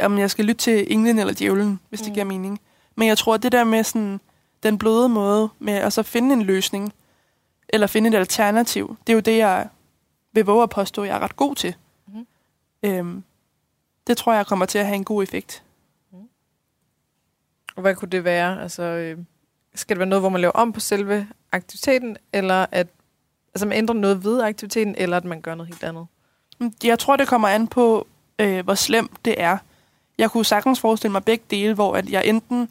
om jeg skal lytte til englen eller djævlen, hvis det Mm. giver mening. Men jeg tror, at det der med sådan, den bløde måde med at så finde en løsning, eller finde et alternativ, det er jo det, jeg vil våge at påstå, jeg er ret god til. Mhm. Øhm, det tror jeg kommer til at have en god effekt. Og hvad kunne det være? Altså, øh, skal det være noget, hvor man laver om på selve aktiviteten, eller at altså, man ændrer noget ved aktiviteten, eller at man gør noget helt andet? Mm, Jeg tror, det kommer an på, øh, hvor slemt det er. Jeg kunne sagtens forestille mig begge dele, hvor at jeg enten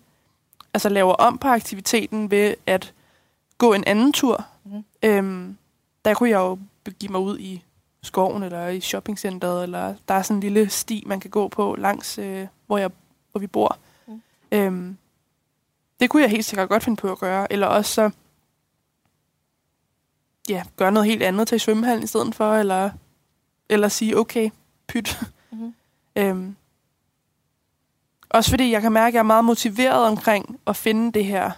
altså, laver om på aktiviteten ved at gå en anden tur. Mhm. Øhm, der kunne jeg jo begive mig ud i skoven eller i shoppingcenteret, eller der er sådan en lille sti, man kan gå på langs, øh, hvor, jeg, hvor vi bor. Mm. Øhm, det kunne jeg helt sikkert godt finde på at gøre. Eller også så ja, gøre noget helt andet til svømmehallen i stedet for, eller, eller sige, okay, pyt. Mhm. Øhm, også fordi jeg kan mærke, at jeg er meget motiveret omkring at finde det her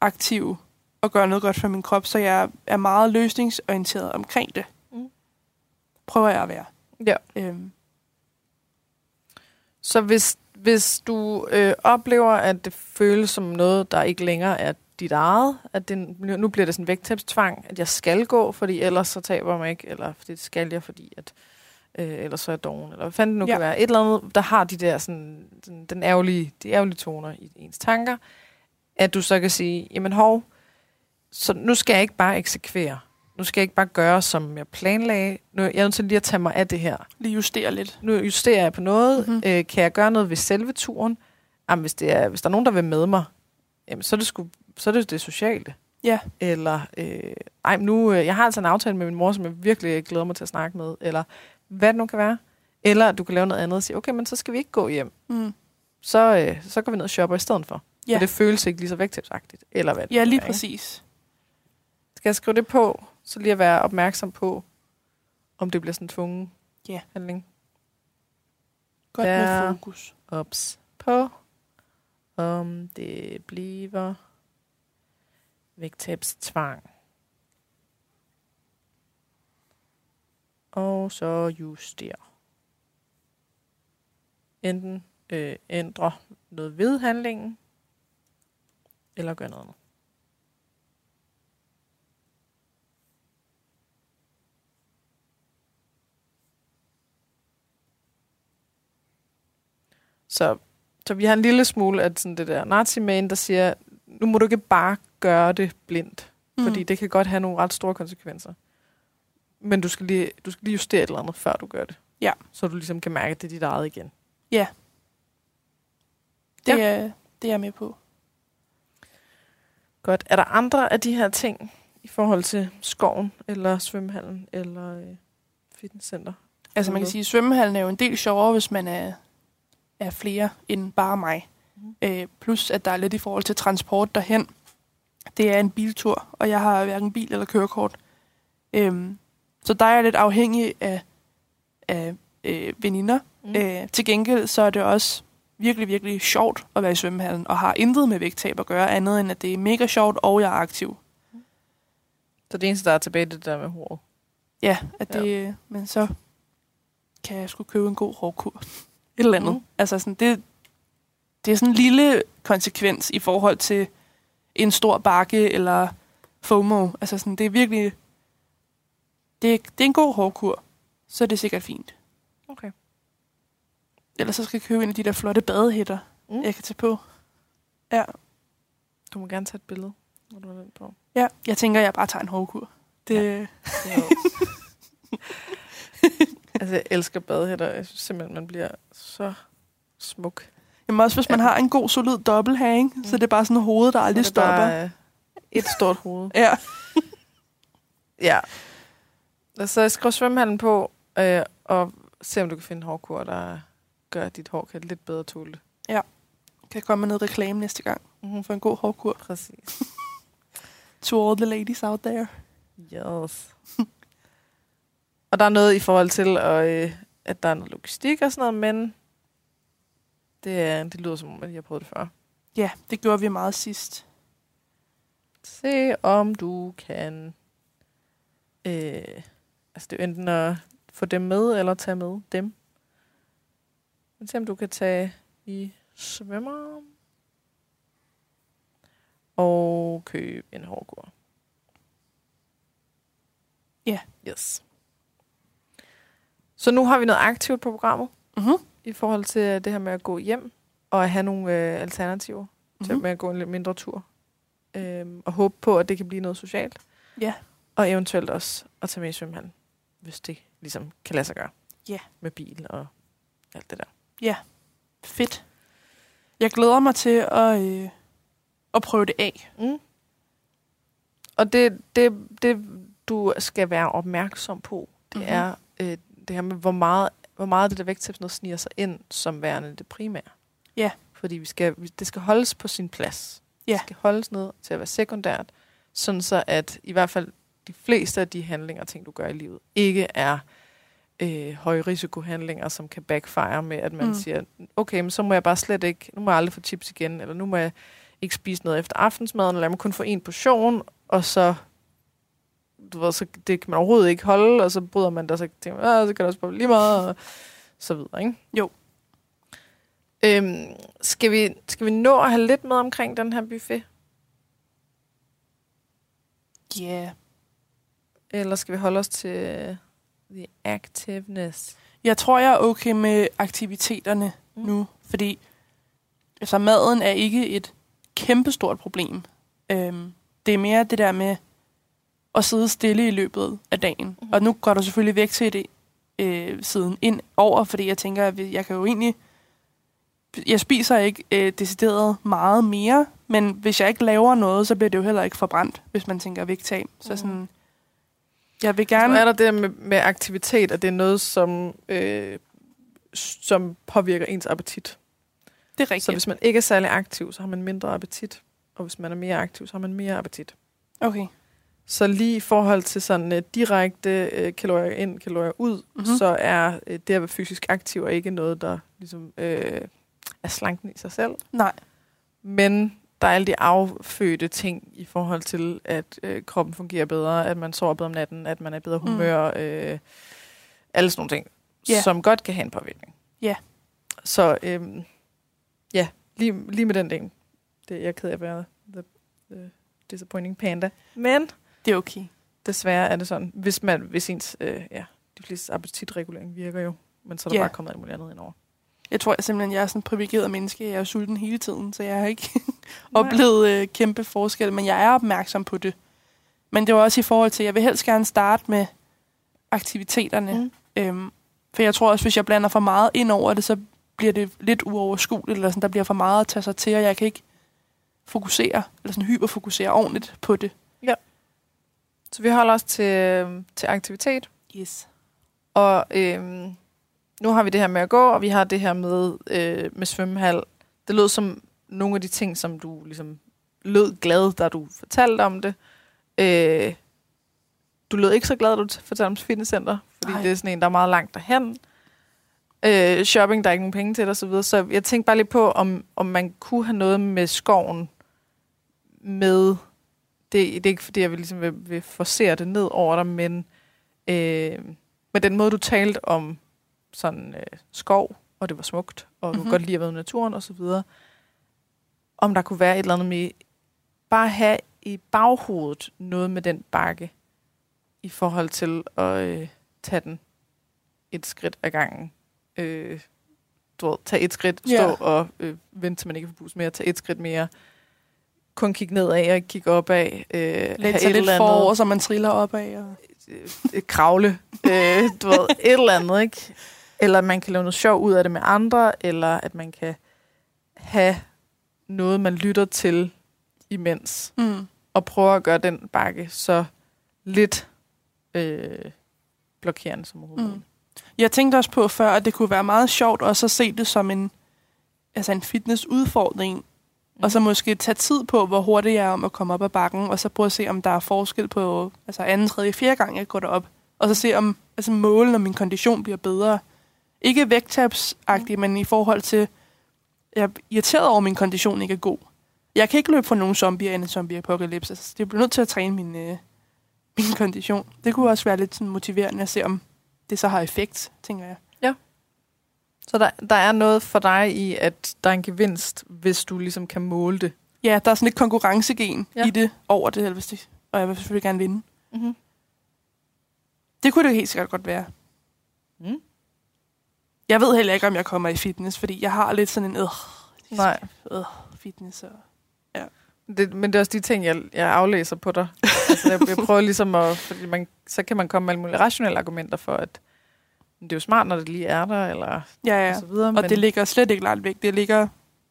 aktive og gøre noget godt for min krop, så jeg er meget løsningsorienteret omkring det. Mm. Prøver jeg at være. Ja. Øhm, Så hvis, hvis du øh, oplever, at det føles som noget, der ikke længere er dit eget, at det, nu bliver det sådan en vægttabstvang, at jeg skal gå, fordi ellers så taber jeg mig ikke, eller fordi det skal jeg, fordi at øh, ellers så er doven, eller hvad fanden det nu Ja. kan være. Et eller andet, der har de der sådan, sådan den ærgerlige, de ærgerlige toner i ens tanker, at du så kan sige, jamen hov, så nu skal jeg ikke bare eksekvere. Nu skal jeg ikke bare gøre, som jeg planlagde. Nu er jeg nødt til lige at tage mig af det her lige justere lidt. nu justerer jeg på noget. Mhm. Mm-hmm. Øh, kan jeg gøre noget ved selve turen? Jamen, hvis, det er, hvis der er nogen, der vil med mig, jamen, så, er det sgu, så er det det sociale. Ja. Eller, øh, ej, nu, øh, jeg har altså en aftale med min mor, som jeg virkelig glæder mig til at snakke med. Eller hvad det nu kan være. Eller du kan lave noget andet og sige, okay, men så skal vi ikke gå hjem. Mm. Så, øh, så går vi ned og shopper i stedet for. Ja. Og det føles ikke lige så vægttabsagtigt. Eller hvad det Ja, lige er, ikke? præcis. Skal jeg skrive det på, så lige at være opmærksom på, om det bliver sådan en tvungen Ja. handling? Godt Ja. med fokus. ops på, om det bliver vægttabstvang. Og så justere. Enten øh, ændre noget ved handlingen, eller gøre noget andet. Så, så vi har en lille smule af sådan det der nazi der siger, nu må du ikke bare gøre det blindt, mm. fordi det kan godt have nogle ret store konsekvenser. Men du skal lige, du skal lige justere et eller andet, før du gør det. Ja. Så du ligesom kan mærke, at det er dit eget igen. det, er, det er jeg med på. Godt. Er der andre af de her ting i forhold til skoven, eller svømmehallen, eller øh, fitnesscenter? Altså man kan sige, at svømmehallen er jo en del sjovere, hvis man er, er flere end bare mig. Mhm. Øh, plus at der er lidt i forhold til transport derhen. Det er en biltur, og jeg har hverken bil eller kørekort. Øhm, så der er jeg lidt afhængig af, af øh, veninder. Mm. Øh, til gengæld så er det også virkelig, virkelig sjovt at være i svømmehallen, og har intet med vægttab at gøre, andet end at det er mega sjovt, og jeg er aktiv. Så det eneste, der er tilbage, det er der med håret. Ja, at det, ja. men så kan jeg sgu købe en god hårkur. Et eller andet. Mm. Altså sådan, det, det er sådan en lille konsekvens i forhold til en stor bakke eller FOMO. Altså sådan, det er virkelig... Det, er- det er en god hårkur, så er det sikkert fint. Okay. Ellers så skal jeg købe en af de der flotte badehætter, Mm. mm. jeg kan tage på. Ja. Du må gerne tage et billede, når du har den på. ja. Jeg tænker, jeg bare tager en hårkur. Det, ja. altså, jeg elsker badehætter. Jeg synes simpelthen, man bliver så smuk. Jamen også, hvis man Ja. har en god, solid dobbelt her, ikke? så Mm. det er bare sådan et hoved, der aldrig Så det stopper. Bare, øh, et stort hoved. Ja. Ja. Og så skriv svømmehallen på, øh, og se om du kan finde hårkur, der gør, at dit hår kan lidt bedre tåle det. Kan komme med noget reklame næste gang Mm-hmm. for en god hårkur. Præcis. To all the ladies out there. Yes. og der er noget i forhold til, at, øh, at der er noget logistik og sådan noget, men det, er, det lyder som om, at jeg har prøvet det før. Ja, det gjorde vi meget sidst. Se om du kan... Øh, altså det er enten at få dem med, eller tage med dem. Men se om du kan tage i svømmer. Og købe en hårkur. Ja. Yes. Så nu har vi noget aktivt på programmet Mm-hmm. i forhold til det her med at gå hjem og have nogle øh, alternativer mm-hmm. til med at gå en lidt mindre tur. Øhm, og håbe på, at det kan blive noget socialt. Ja. Og eventuelt også at tage med i svømmehallen, hvis det ligesom kan lade sig gøre. Ja. Med bil og alt det der. Fedt. Jeg glæder mig til at, øh, at prøve det af. Mm. Og det, det, det, du skal være opmærksom på, det Mhm. mm-hmm. er øh, det her med, hvor meget, hvor meget det der vægttab noget sniger sig ind som værende det primære. Ja. Fordi vi skal, det skal holdes på sin plads. Ja. Det skal holdes ned til at være sekundært, sådan så at i hvert fald de fleste af de handlinger og ting, du gør i livet, ikke er øh, højrisikohandlinger, som kan backfire med, at man Mm. siger, okay, men så må jeg bare slet ikke, nu må jeg aldrig få chips igen, eller nu må jeg ikke spise noget efter aftensmaden, eller jeg må kun få en portion, og så, du ved, så det kan man overhovedet ikke holde, og så bryder man og så tænker man, "Ah, så kan det også bare lige meget, og så videre, ikke? Jo. Øhm, skal, vi, skal vi nå at have lidt med omkring den her buffet? Ja. Yeah. Eller skal vi holde os til øh, the activeness? Jeg tror, jeg er okay med aktiviteterne Mm. nu, fordi altså, maden er ikke et kæmpestort problem. Øhm, det er mere det der med at sidde stille i løbet af dagen. Mm. Og nu går der selvfølgelig væk til det øh, siden ind over, fordi jeg tænker, at jeg kan jo egentlig... Jeg spiser ikke øh, decideret meget mere, men hvis jeg ikke laver noget, så bliver det jo heller ikke forbrændt, hvis man tænker vægttab. Så Mhm. sådan... Jeg vil gerne... er der det med, med aktivitet, at det er noget, som, øh, som påvirker ens appetit. Det er rigtigt. Så hvis man ikke er særlig aktiv, så har man mindre appetit. Og hvis man er mere aktiv, så har man mere appetit. Okay. Så lige i forhold til sådan uh, direkte uh, kalorier ind, kalorier ud, Mhm. mm-hmm. så er uh, det at være fysisk aktiv ikke noget, der ligesom uh, er slanken i sig selv. Nej. Men der er alle de affødte ting i forhold til, at øh, kroppen fungerer bedre, at man sover bedre om natten, at man er bedre Mm. humør, øh, alle sådan nogle ting, Ja. som godt kan have en påvirkning. Ja. Så øhm, ja, lige, lige med den del. Det, jeg er ked af at være the, the disappointing panda. Men Det er okay. desværre er det sådan, hvis man, hvis ens, øh, ja, de fleste appetitregulering virker jo, men så er der Ja. bare kommet alt muligt andet ind over. Jeg tror jeg simpelthen, jeg er sådan en privilegeret menneske. Jeg er sulten hele tiden, så jeg har ikke oplevet øh, kæmpe forskel. Men jeg er opmærksom på det. Men det var også i forhold til, at jeg vil helst gerne starte med aktiviteterne. Mm. Øhm, for jeg tror også, hvis jeg blander for meget ind over det, så bliver det lidt uoverskueligt. Eller sådan, der bliver for meget at tage sig til, og jeg kan ikke fokusere, eller sådan hyperfokusere ordentligt på det. Så vi holder os til, øh, til aktivitet, Yes. Og øhm, nu har vi det her med at gå, og vi har det her med, øh, med svømmehal. Det lød som nogle af de ting, som du ligesom lød glad, da du fortalte om det. Øh, du lød ikke så glad, da du fortalte om fitnesscenter, fordi Nej. det er sådan en, der er meget langt derhen. øh, shopping, der er ikke nogen penge til, og så videre. Så jeg tænkte bare lidt på, om, om man kunne have noget med skoven med... Det, det er ikke, fordi jeg vil, ligesom vil, vil forsere det ned over dig, men øh, med den måde, du talte om sådan øh, skov, og det var smukt, og du Mhm. mm-hmm. godt lide at være i naturen og så videre, om der kunne være et eller andet med bare have i baghovedet noget med den bakke i forhold til at øh, tage den et skridt ad gangen. Øh, du ved, tage et skridt, stå Ja. og øh, vente til man ikke får pus mere, tage et skridt mere, kun kigge nedad og kigge opad, øh, så et lidt forover, så man triller opad. Og... øh, et kravle, øh, du ved, et eller andet, ikke? Eller man kan lave noget sjov ud af det med andre, eller at man kan have noget, man lytter til imens, Mm. og prøve at gøre den bakke så lidt øh, blokerende som overhovedet. Mm. Mm. Jeg tænkte også på før, at det kunne være meget sjovt også at se det som en, altså en fitnessudfordring, mm. og så måske tage tid på, hvor hurtigt jeg er om at komme op ad bakken, og så prøve at se, om der er forskel på altså anden, tredje, fjerde gang, jeg går derop. Og så se, om altså målen og min kondition bliver bedre. Ikke vægttabsagtigt, mm. men i forhold til, jeg er irriteret over, at min kondition ikke er god. Jeg kan ikke løbe for nogen zombier end en zombie-apokalypse. Altså, det bliver nødt til at træne min, øh, min kondition. Det kunne også være lidt sådan motiverende at se, om det så har effekt, tænker jeg. Så der, der er noget for dig i, at der er en gevinst, hvis du ligesom kan måle det. Ja, der er sådan et konkurrencegen Ja. ja. i det over det, det, og jeg vil selvfølgelig gerne vinde. Mm-hmm. Det kunne det helt sikkert godt være. Mm. Jeg ved heller ikke, om jeg kommer i fitness, fordi jeg har lidt sådan en, øh, Nej. øh fitness. Og... Det, men det er også de ting, jeg, jeg aflæser på dig. altså, jeg, jeg prøver ligesom at... Fordi man, så kan man komme med alle mulige rationelle argumenter for, at det er jo smart, når det lige er der, eller Ja, ja. ja. og så videre. Og men, det ligger slet ikke langt væk. Det ligger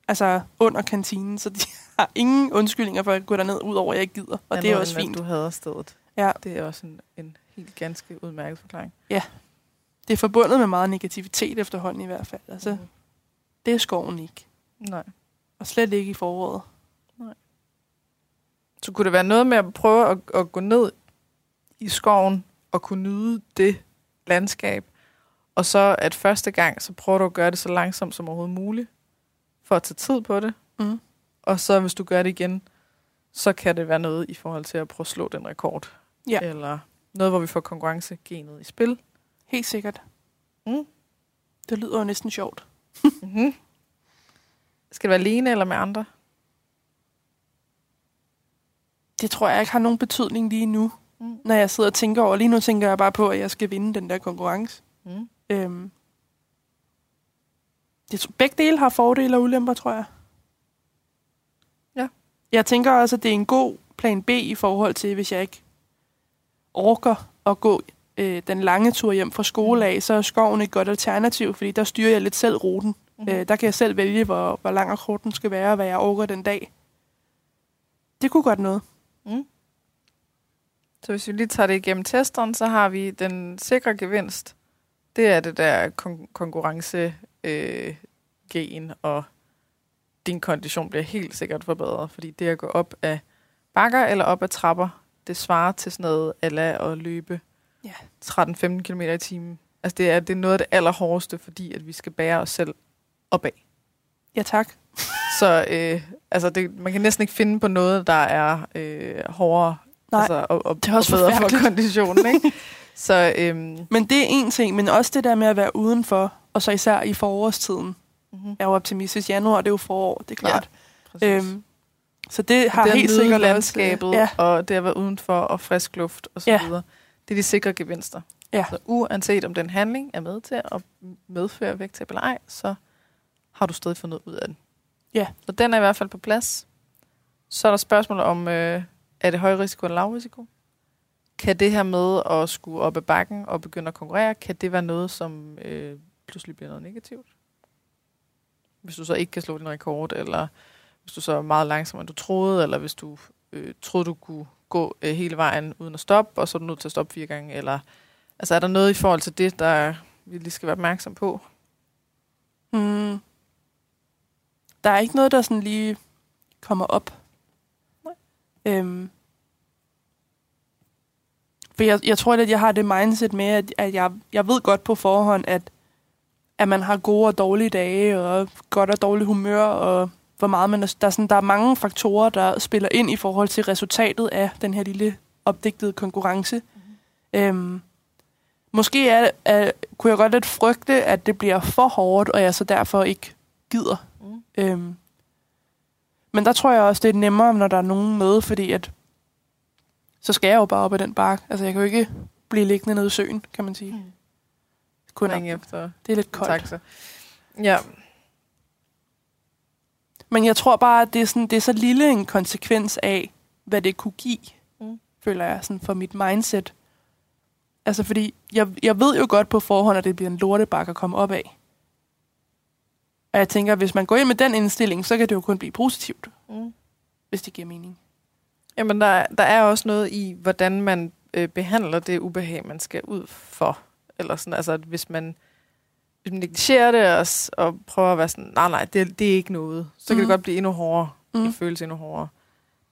altså under kantinen, så de har ingen undskyldninger for at gå derned, udover at jeg ikke gider. Og det er også fint. Du hader stedet. Ja. Det er også en, en helt ganske udmærket forklaring. Det er forbundet med meget negativitet efterhånden i hvert fald. Altså, Mhm. det er skoven ikke. Nej. Og slet ikke i foråret. Så kunne det være noget med at prøve at, at gå ned i skoven og kunne nyde det landskab, og så at første gang, så prøver du at gøre det så langsomt som overhovedet muligt, for at tage tid på det. Mm. Og så hvis du gør det igen, så kan det være noget i forhold til at prøve at slå den rekord. Ja. Eller noget, hvor vi får konkurrencegenet i spil. Helt sikkert. Mm. Det lyder jo næsten sjovt. Mm-hmm. Skal det være alene eller med andre? Det tror jeg ikke har nogen betydning lige nu, Mm. når jeg sidder og tænker over. Lige nu tænker jeg bare på, at jeg skal vinde den der konkurrence. Mm. Øhm. Tror, begge dele har fordele og ulemper, tror jeg. Ja. Jeg tænker også, at det er en god plan B i forhold til, hvis jeg ikke orker at gå øh, den lange tur hjem fra skole af, så er skoven et godt alternativ, fordi der styrer jeg lidt selv ruten. Mm. Øh, der kan jeg selv vælge, hvor, hvor lang og kort den skal være, og hvad jeg orker den dag. Det kunne godt noget. Mm. Så hvis vi lige tager det igennem testeren, så har vi den sikre gevinst. Det er det der kon- konkurrence øh, gen, og din kondition bliver helt sikkert forbedret, fordi det at gå op af bakker eller op ad trapper, det svarer til sådan noget ala at løbe Ja. 13-15 km i timen. Altså det er, det er noget af det allerhårdeste, fordi at vi skal bære os selv opad. Ja, tak. Så øh, altså det, man kan næsten ikke finde på noget, der er øh, hårdere Nej, altså, og, og, det er også og bedre for konditionen. Ikke? Så øhm, Men det er en ting, men også det der med at være udenfor, og så især i forårstiden. mm-hmm. Jeg er jo optimistisk. Januar, det er jo forår, det er klart. Ja, øhm, så det har det helt sikkert landskabet, Også, ja, og det at være udenfor, og frisk luft, og så Ja. videre. Det er de sikre gevinster. Ja. Så uanset om den handling er med til at medføre vægttab eller ej, så har du stadig fået noget ud af den. Ja. Så den er i hvert fald på plads. Så er der spørgsmål om, øh, er det høj risiko eller lav risiko? Kan det her med at skulle op ad bakken og begynde at konkurrere, kan det være noget, som øh, pludselig bliver noget negativt? Hvis du så ikke kan slå din rekord, eller hvis du så er meget langsommere, end du troede, eller hvis du øh, troede, du kunne gå øh, hele vejen uden at stoppe, og så er du nødt til at stoppe fire gange, eller altså er der noget i forhold til det, der vi lige skal være opmærksom på? Mm. Der er ikke noget, der sådan lige kommer op. Nej. Øhm. For jeg, jeg tror, at jeg har det mindset med, at, at jeg, jeg ved godt på forhånd, at at man har gode og dårlige dage, og godt og dårligt humør, og hvor meget man er, der, er sådan, der er mange faktorer, der spiller ind i forhold til resultatet af den her lille opdigtede konkurrence. Mm. Øhm, måske er, er, kunne jeg godt lidt frygte, at det bliver for hårdt, og jeg så derfor ikke gider. Mm. Øhm, men der tror jeg også, det er nemmere, når der er nogen med, fordi at, så skal jeg jo bare op ad den bakke. Altså, jeg kan jo ikke blive liggende nede i søen, kan man sige. Mm. Kun efter. Det er lidt koldt. Taxa. Ja. Men jeg tror bare, at det er, sådan, det er så lille en konsekvens af, hvad det kunne give, mm. føler jeg, sådan for mit mindset. Altså, fordi jeg, jeg ved jo godt på forhånd, at det bliver en lortebakke at komme op af. Og jeg tænker, at hvis man går ind med den indstilling, så kan det jo kun blive positivt. Mm. Hvis det giver mening. Jamen, der, der er også noget i, hvordan man øh, behandler det ubehag, man skal ud for. Eller sådan, altså, at hvis man, hvis man negligerer det og, og prøver at være sådan, nej, nej, det, det er ikke noget, så mm. kan det mm. godt blive endnu hårdere. Mm. Det føles endnu hårdere.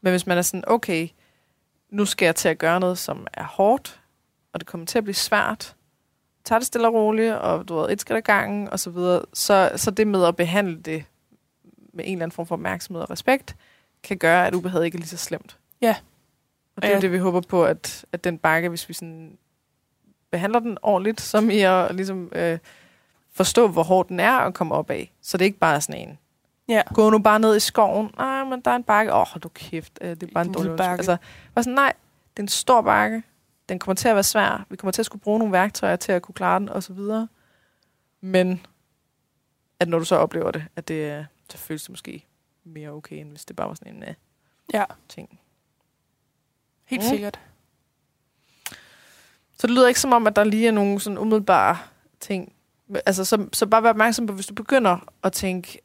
Men hvis man er sådan, okay, nu skal jeg til at gøre noget, som er hårdt, og det kommer til at blive svært, tager det stille og roligt, og du ved, et skridt ad gangen, og så videre, så, så det med at behandle det med en eller anden form for opmærksomhed og respekt, kan gøre, at ubehaget ikke er lige så slemt. Ja. Og det er ja. det, vi håber på, at, at den bakke, hvis vi sådan behandler den ordentligt, som i at ligesom, øh, forstå, hvor hård den er at komme op af. Så det er ikke bare sådan en. Ja. Gå nu bare ned i skoven. Nej, men der er en bakke. Åh, oh, du kæft. Øh, det er bare en, en dårlig bakke. Altså, var sådan, nej, det er en stor bakke. Den kommer til at være svær. Vi kommer til at skulle bruge nogle værktøjer til at kunne klare den, og så videre. Men at når du så oplever det, at det, så føles det måske mere okay, end hvis det bare var sådan en uh, ja. ting. Helt mm. sikkert. Så det lyder ikke som om, at der lige er nogle sådan umiddelbare ting. Altså, så, så bare vær opmærksom på, hvis du begynder at tænke,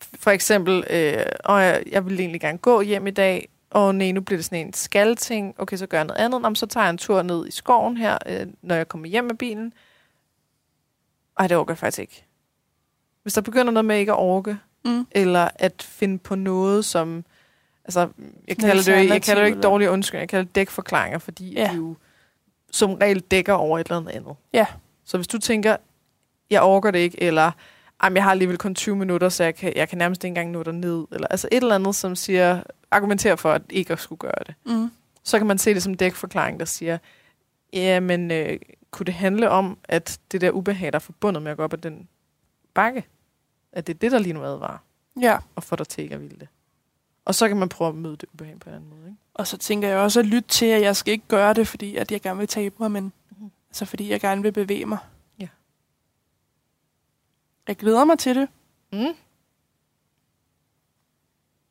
for eksempel, øh, og jeg, jeg vil egentlig gerne gå hjem i dag, og nej, nu bliver det sådan en skalting. Okay, så gør jeg noget andet. Nå, så tager jeg en tur ned i skoven her, øh, når jeg kommer hjem med bilen. Ej, det orker jeg faktisk ikke. Hvis der begynder noget med ikke at orke, mm. eller at finde på noget, som... Altså, jeg kalder det, jeg kalder det ikke dårlige undskyld, jeg kalder det dækforklaringer, fordi ja. de jo som regel dækker over et eller andet andet. Ja. Så hvis du tænker, jeg orker det ikke, eller jeg har alligevel kun 20 minutter, så jeg kan, jeg kan nærmest ikke engang nå ned, eller altså et eller andet, som siger, argumenterer for, at ikke at skulle gøre det. Mm. Så kan man se det som dækforklaring, der siger, ja, men øh, kunne det handle om, at det der ubehag, der er forbundet med at gå op ad den bakke, at det er det, der lige nu advarer? Ja. Og får dig til ikke at ville det. Og så kan man prøve at møde det ubehag på en anden måde. Ikke? Og så tænker jeg også at lytte til, at jeg skal ikke gøre det, fordi at jeg gerne vil tabe mig, men. Altså fordi jeg gerne vil bevæge mig. Ja. Jeg glæder mig til det. Mm.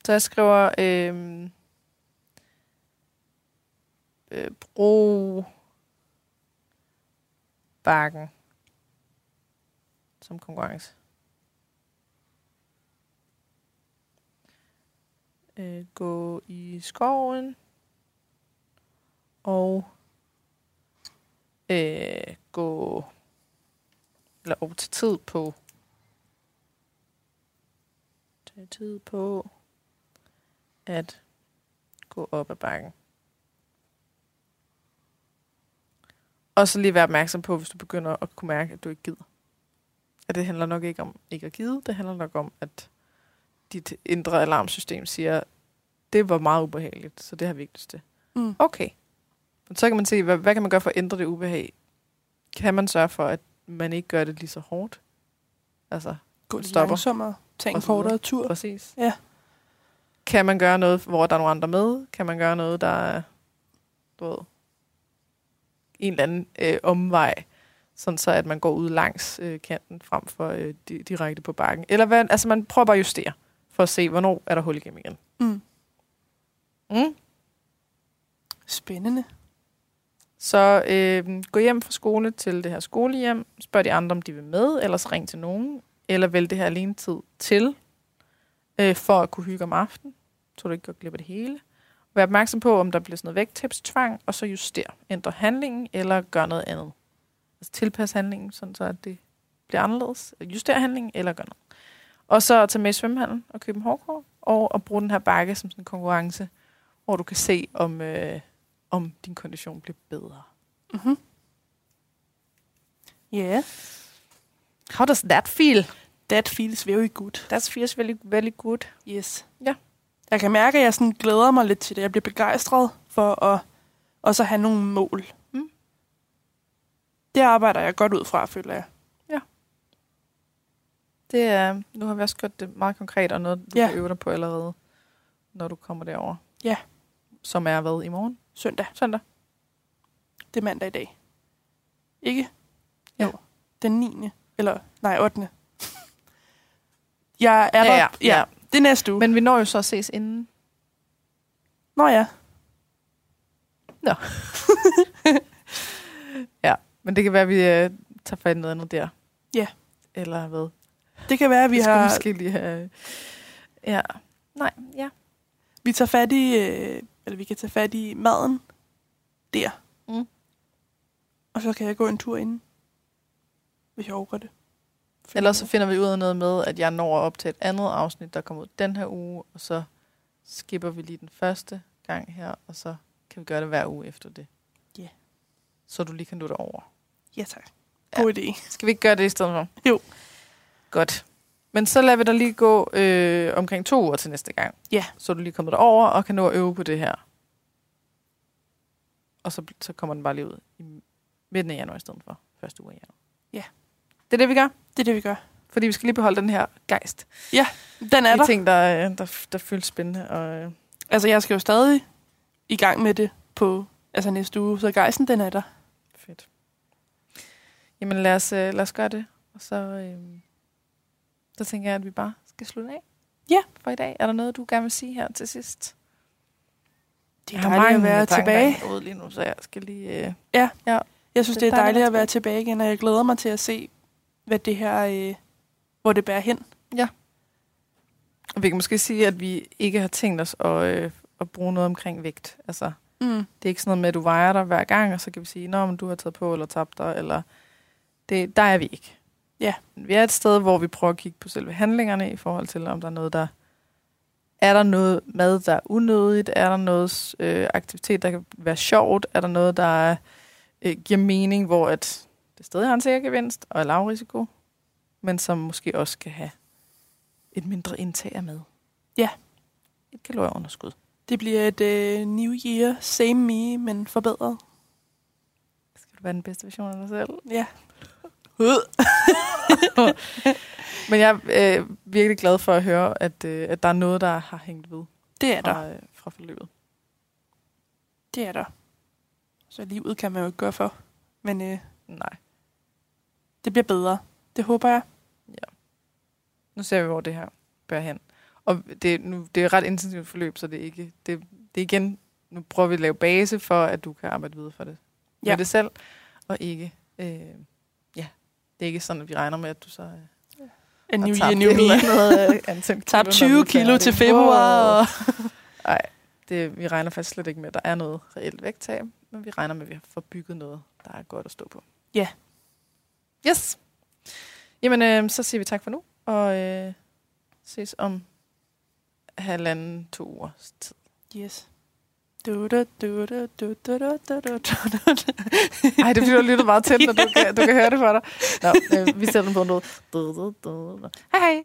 Så jeg skriver øh, øh, bro bakken som konkurrence. øh, gå i skoven og øh, gå eller over til tid på tage tid på at gå op ad bakken. Og så lige være opmærksom på, hvis du begynder at kunne mærke, at du ikke gider. At det handler nok ikke om ikke at gide, det handler nok om, at dit indre alarmsystem siger, det var meget ubehageligt, så det har vi ikke lyst til. Mm. Okay. Og så kan man se, hvad, hvad kan man gøre for at ændre det ubehag? Kan man sørge for, at man ikke gør det lige så hårdt? Altså, Gå lidt stopper. langsommere, tage en kortere tur. Præcis. Ja. Kan man gøre noget, hvor der er nogle andre med? Kan man gøre noget, der er, du ved, en eller anden øh, omvej, sådan så at man går ud langs øh, kanten frem for øh, direkte på bakken? Eller hvad, altså man prøver bare at justere for at se, hvornår er der hul igennem igen. Mm. Mm. Spændende. Så øh, gå hjem fra skole til det her skolehjem. Spørg de andre, om de vil med, ellers ring til nogen. Eller vælg det her alene tid til, øh, for at kunne hygge om aftenen, så du ikke går glip af det hele. Vær opmærksom på, om der bliver sådan noget vægttabstvang, og så juster. Ændre handlingen, eller gør noget andet. Altså tilpas handlingen, sådan så at det bliver anderledes. Juster handlingen, eller gør noget. Og så tage med i svømmehallen og købe en hårdkår, og at bruge den her bakke som sådan en konkurrence, hvor du kan se, om, øh, om din kondition bliver bedre. Mm-hmm. Ja. Yeah. How does that feel? That feels very good. That feels very, very good. Yes. Ja. Jeg kan mærke, at jeg sådan glæder mig lidt til det. Jeg bliver begejstret for at også have nogle mål. Mm. Det arbejder jeg godt ud fra, føler jeg. Det er, nu har vi også gjort det meget konkret, og noget, du Ja. ja. kan øve dig på allerede, når du kommer derover. Ja. Som er hvad i morgen? Søndag. Søndag. Det er mandag i dag. Ikke? Ja. Jo. Den 9. Eller, nej, 8. Jeg er Ja, der. ja, ja. Det er næste uge. Men, vi når jo så at ses inden. Nå ja. Men det kan være, at vi øh, tager fat i noget andet der. Ja. Eller hvad? Det kan være, at vi, Vi har, måske lige have... Ja. Nej, ja. vi tager fat i, øh, eller vi kan tage fat i maden der. Mm. Og så kan jeg gå en tur inden. Hvis jeg overgår det. Ellers så finder vi ud af noget med, at jeg når op til et andet afsnit, der kommer ud den her uge, og så skipper vi lige den første gang her, og så kan vi gøre det hver uge efter det. Ja. Så du lige kan nå det over. Ja, tak. God idé. Skal vi ikke gøre det i stedet for? Jo. Godt. Men så lader vi dig lige gå øh, omkring to uger til næste gang. Ja. Så er du lige kommet derover og kan nå at øve på det her. Og så, så kommer den bare lige ud i midten af januar i stedet for første uge af januar. Ja. Det er det, vi gør. Det er det, vi gør. Fordi vi skal lige beholde den her gejst. Den er De der. ting, der, øh, der, der føles spændende. Og, øh, Altså, jeg skal jo stadig i gang med det på altså næste uge, så gejsen, den er der. fedt. Jamen lad os, øh, lad os gøre det. Og så, øh, så tænker jeg, at vi bare skal slutte af. Ja. For i dag. Er der noget, du gerne vil sige her til sidst? Det er dejligt at være tilbage. Ud lige nu, så jeg skal lige... Øh, Jeg synes, det, Det er dejligt dejligt at være tilbage igen, og jeg glæder mig til at se, hvad det her, øh, hvor det bærer hen. og vi kan måske sige, at vi ikke har tænkt os at, øh, at bruge noget omkring vægt. Altså, Mm. det er ikke sådan noget med, at du vejer dig hver gang, og så kan vi sige, at du har taget på eller tabt dig, eller... Det, der er vi ikke. Ja. Vi er et sted, hvor vi prøver at kigge på selve handlingerne i forhold til, om der er noget, der... Er der noget mad, der er unødigt? Er der noget øh, aktivitet, der kan være sjovt? Er der noget, der øh, giver mening, hvor at det stadig har en sikker gevinst og er lav risiko, men som måske også kan have et mindre indtag af mad? Ja. Et kalorieunderskud. Det bliver et øh, new year, same me, men forbedret. Skal du være den bedste version af dig selv? Ja. Men jeg er øh, virkelig glad for at høre, at, øh, at der er noget, der har hængt ved Det er der. fra, øh, fra forløbet. Det er der. Så livet kan man jo ikke gøre for. Men øh, Nej. det bliver bedre. Det håber jeg. Nu ser vi, hvor det her bærer hen. Og det, nu, det er et ret intensivt forløb, så det er ikke... Det, det er igen... Nu prøver vi at lave base for, at du kan arbejde videre for det. Ja. Med det selv, og ikke... Øh, ja, det er ikke sådan, at vi regner med, at du så... Øh, En eller me. andet, øh, når 20 vi er kilo til februar. Og... Nej, det, vi regner faktisk slet ikke med, at der er noget reelt vægttab, men vi regner med, at vi har fået bygget noget, der er godt at stå på. Ja. Yes. Jamen, øh, så siger vi tak for nu, og øh, ses om halvanden, to uger tid. Yes. Du, du, du, du, du, du, du, du, du, du. Ej, det bliver fordi, meget tæt, når du kan, du kan høre det for dig. Nå, øh, vi sætter den på noget. Hej hej.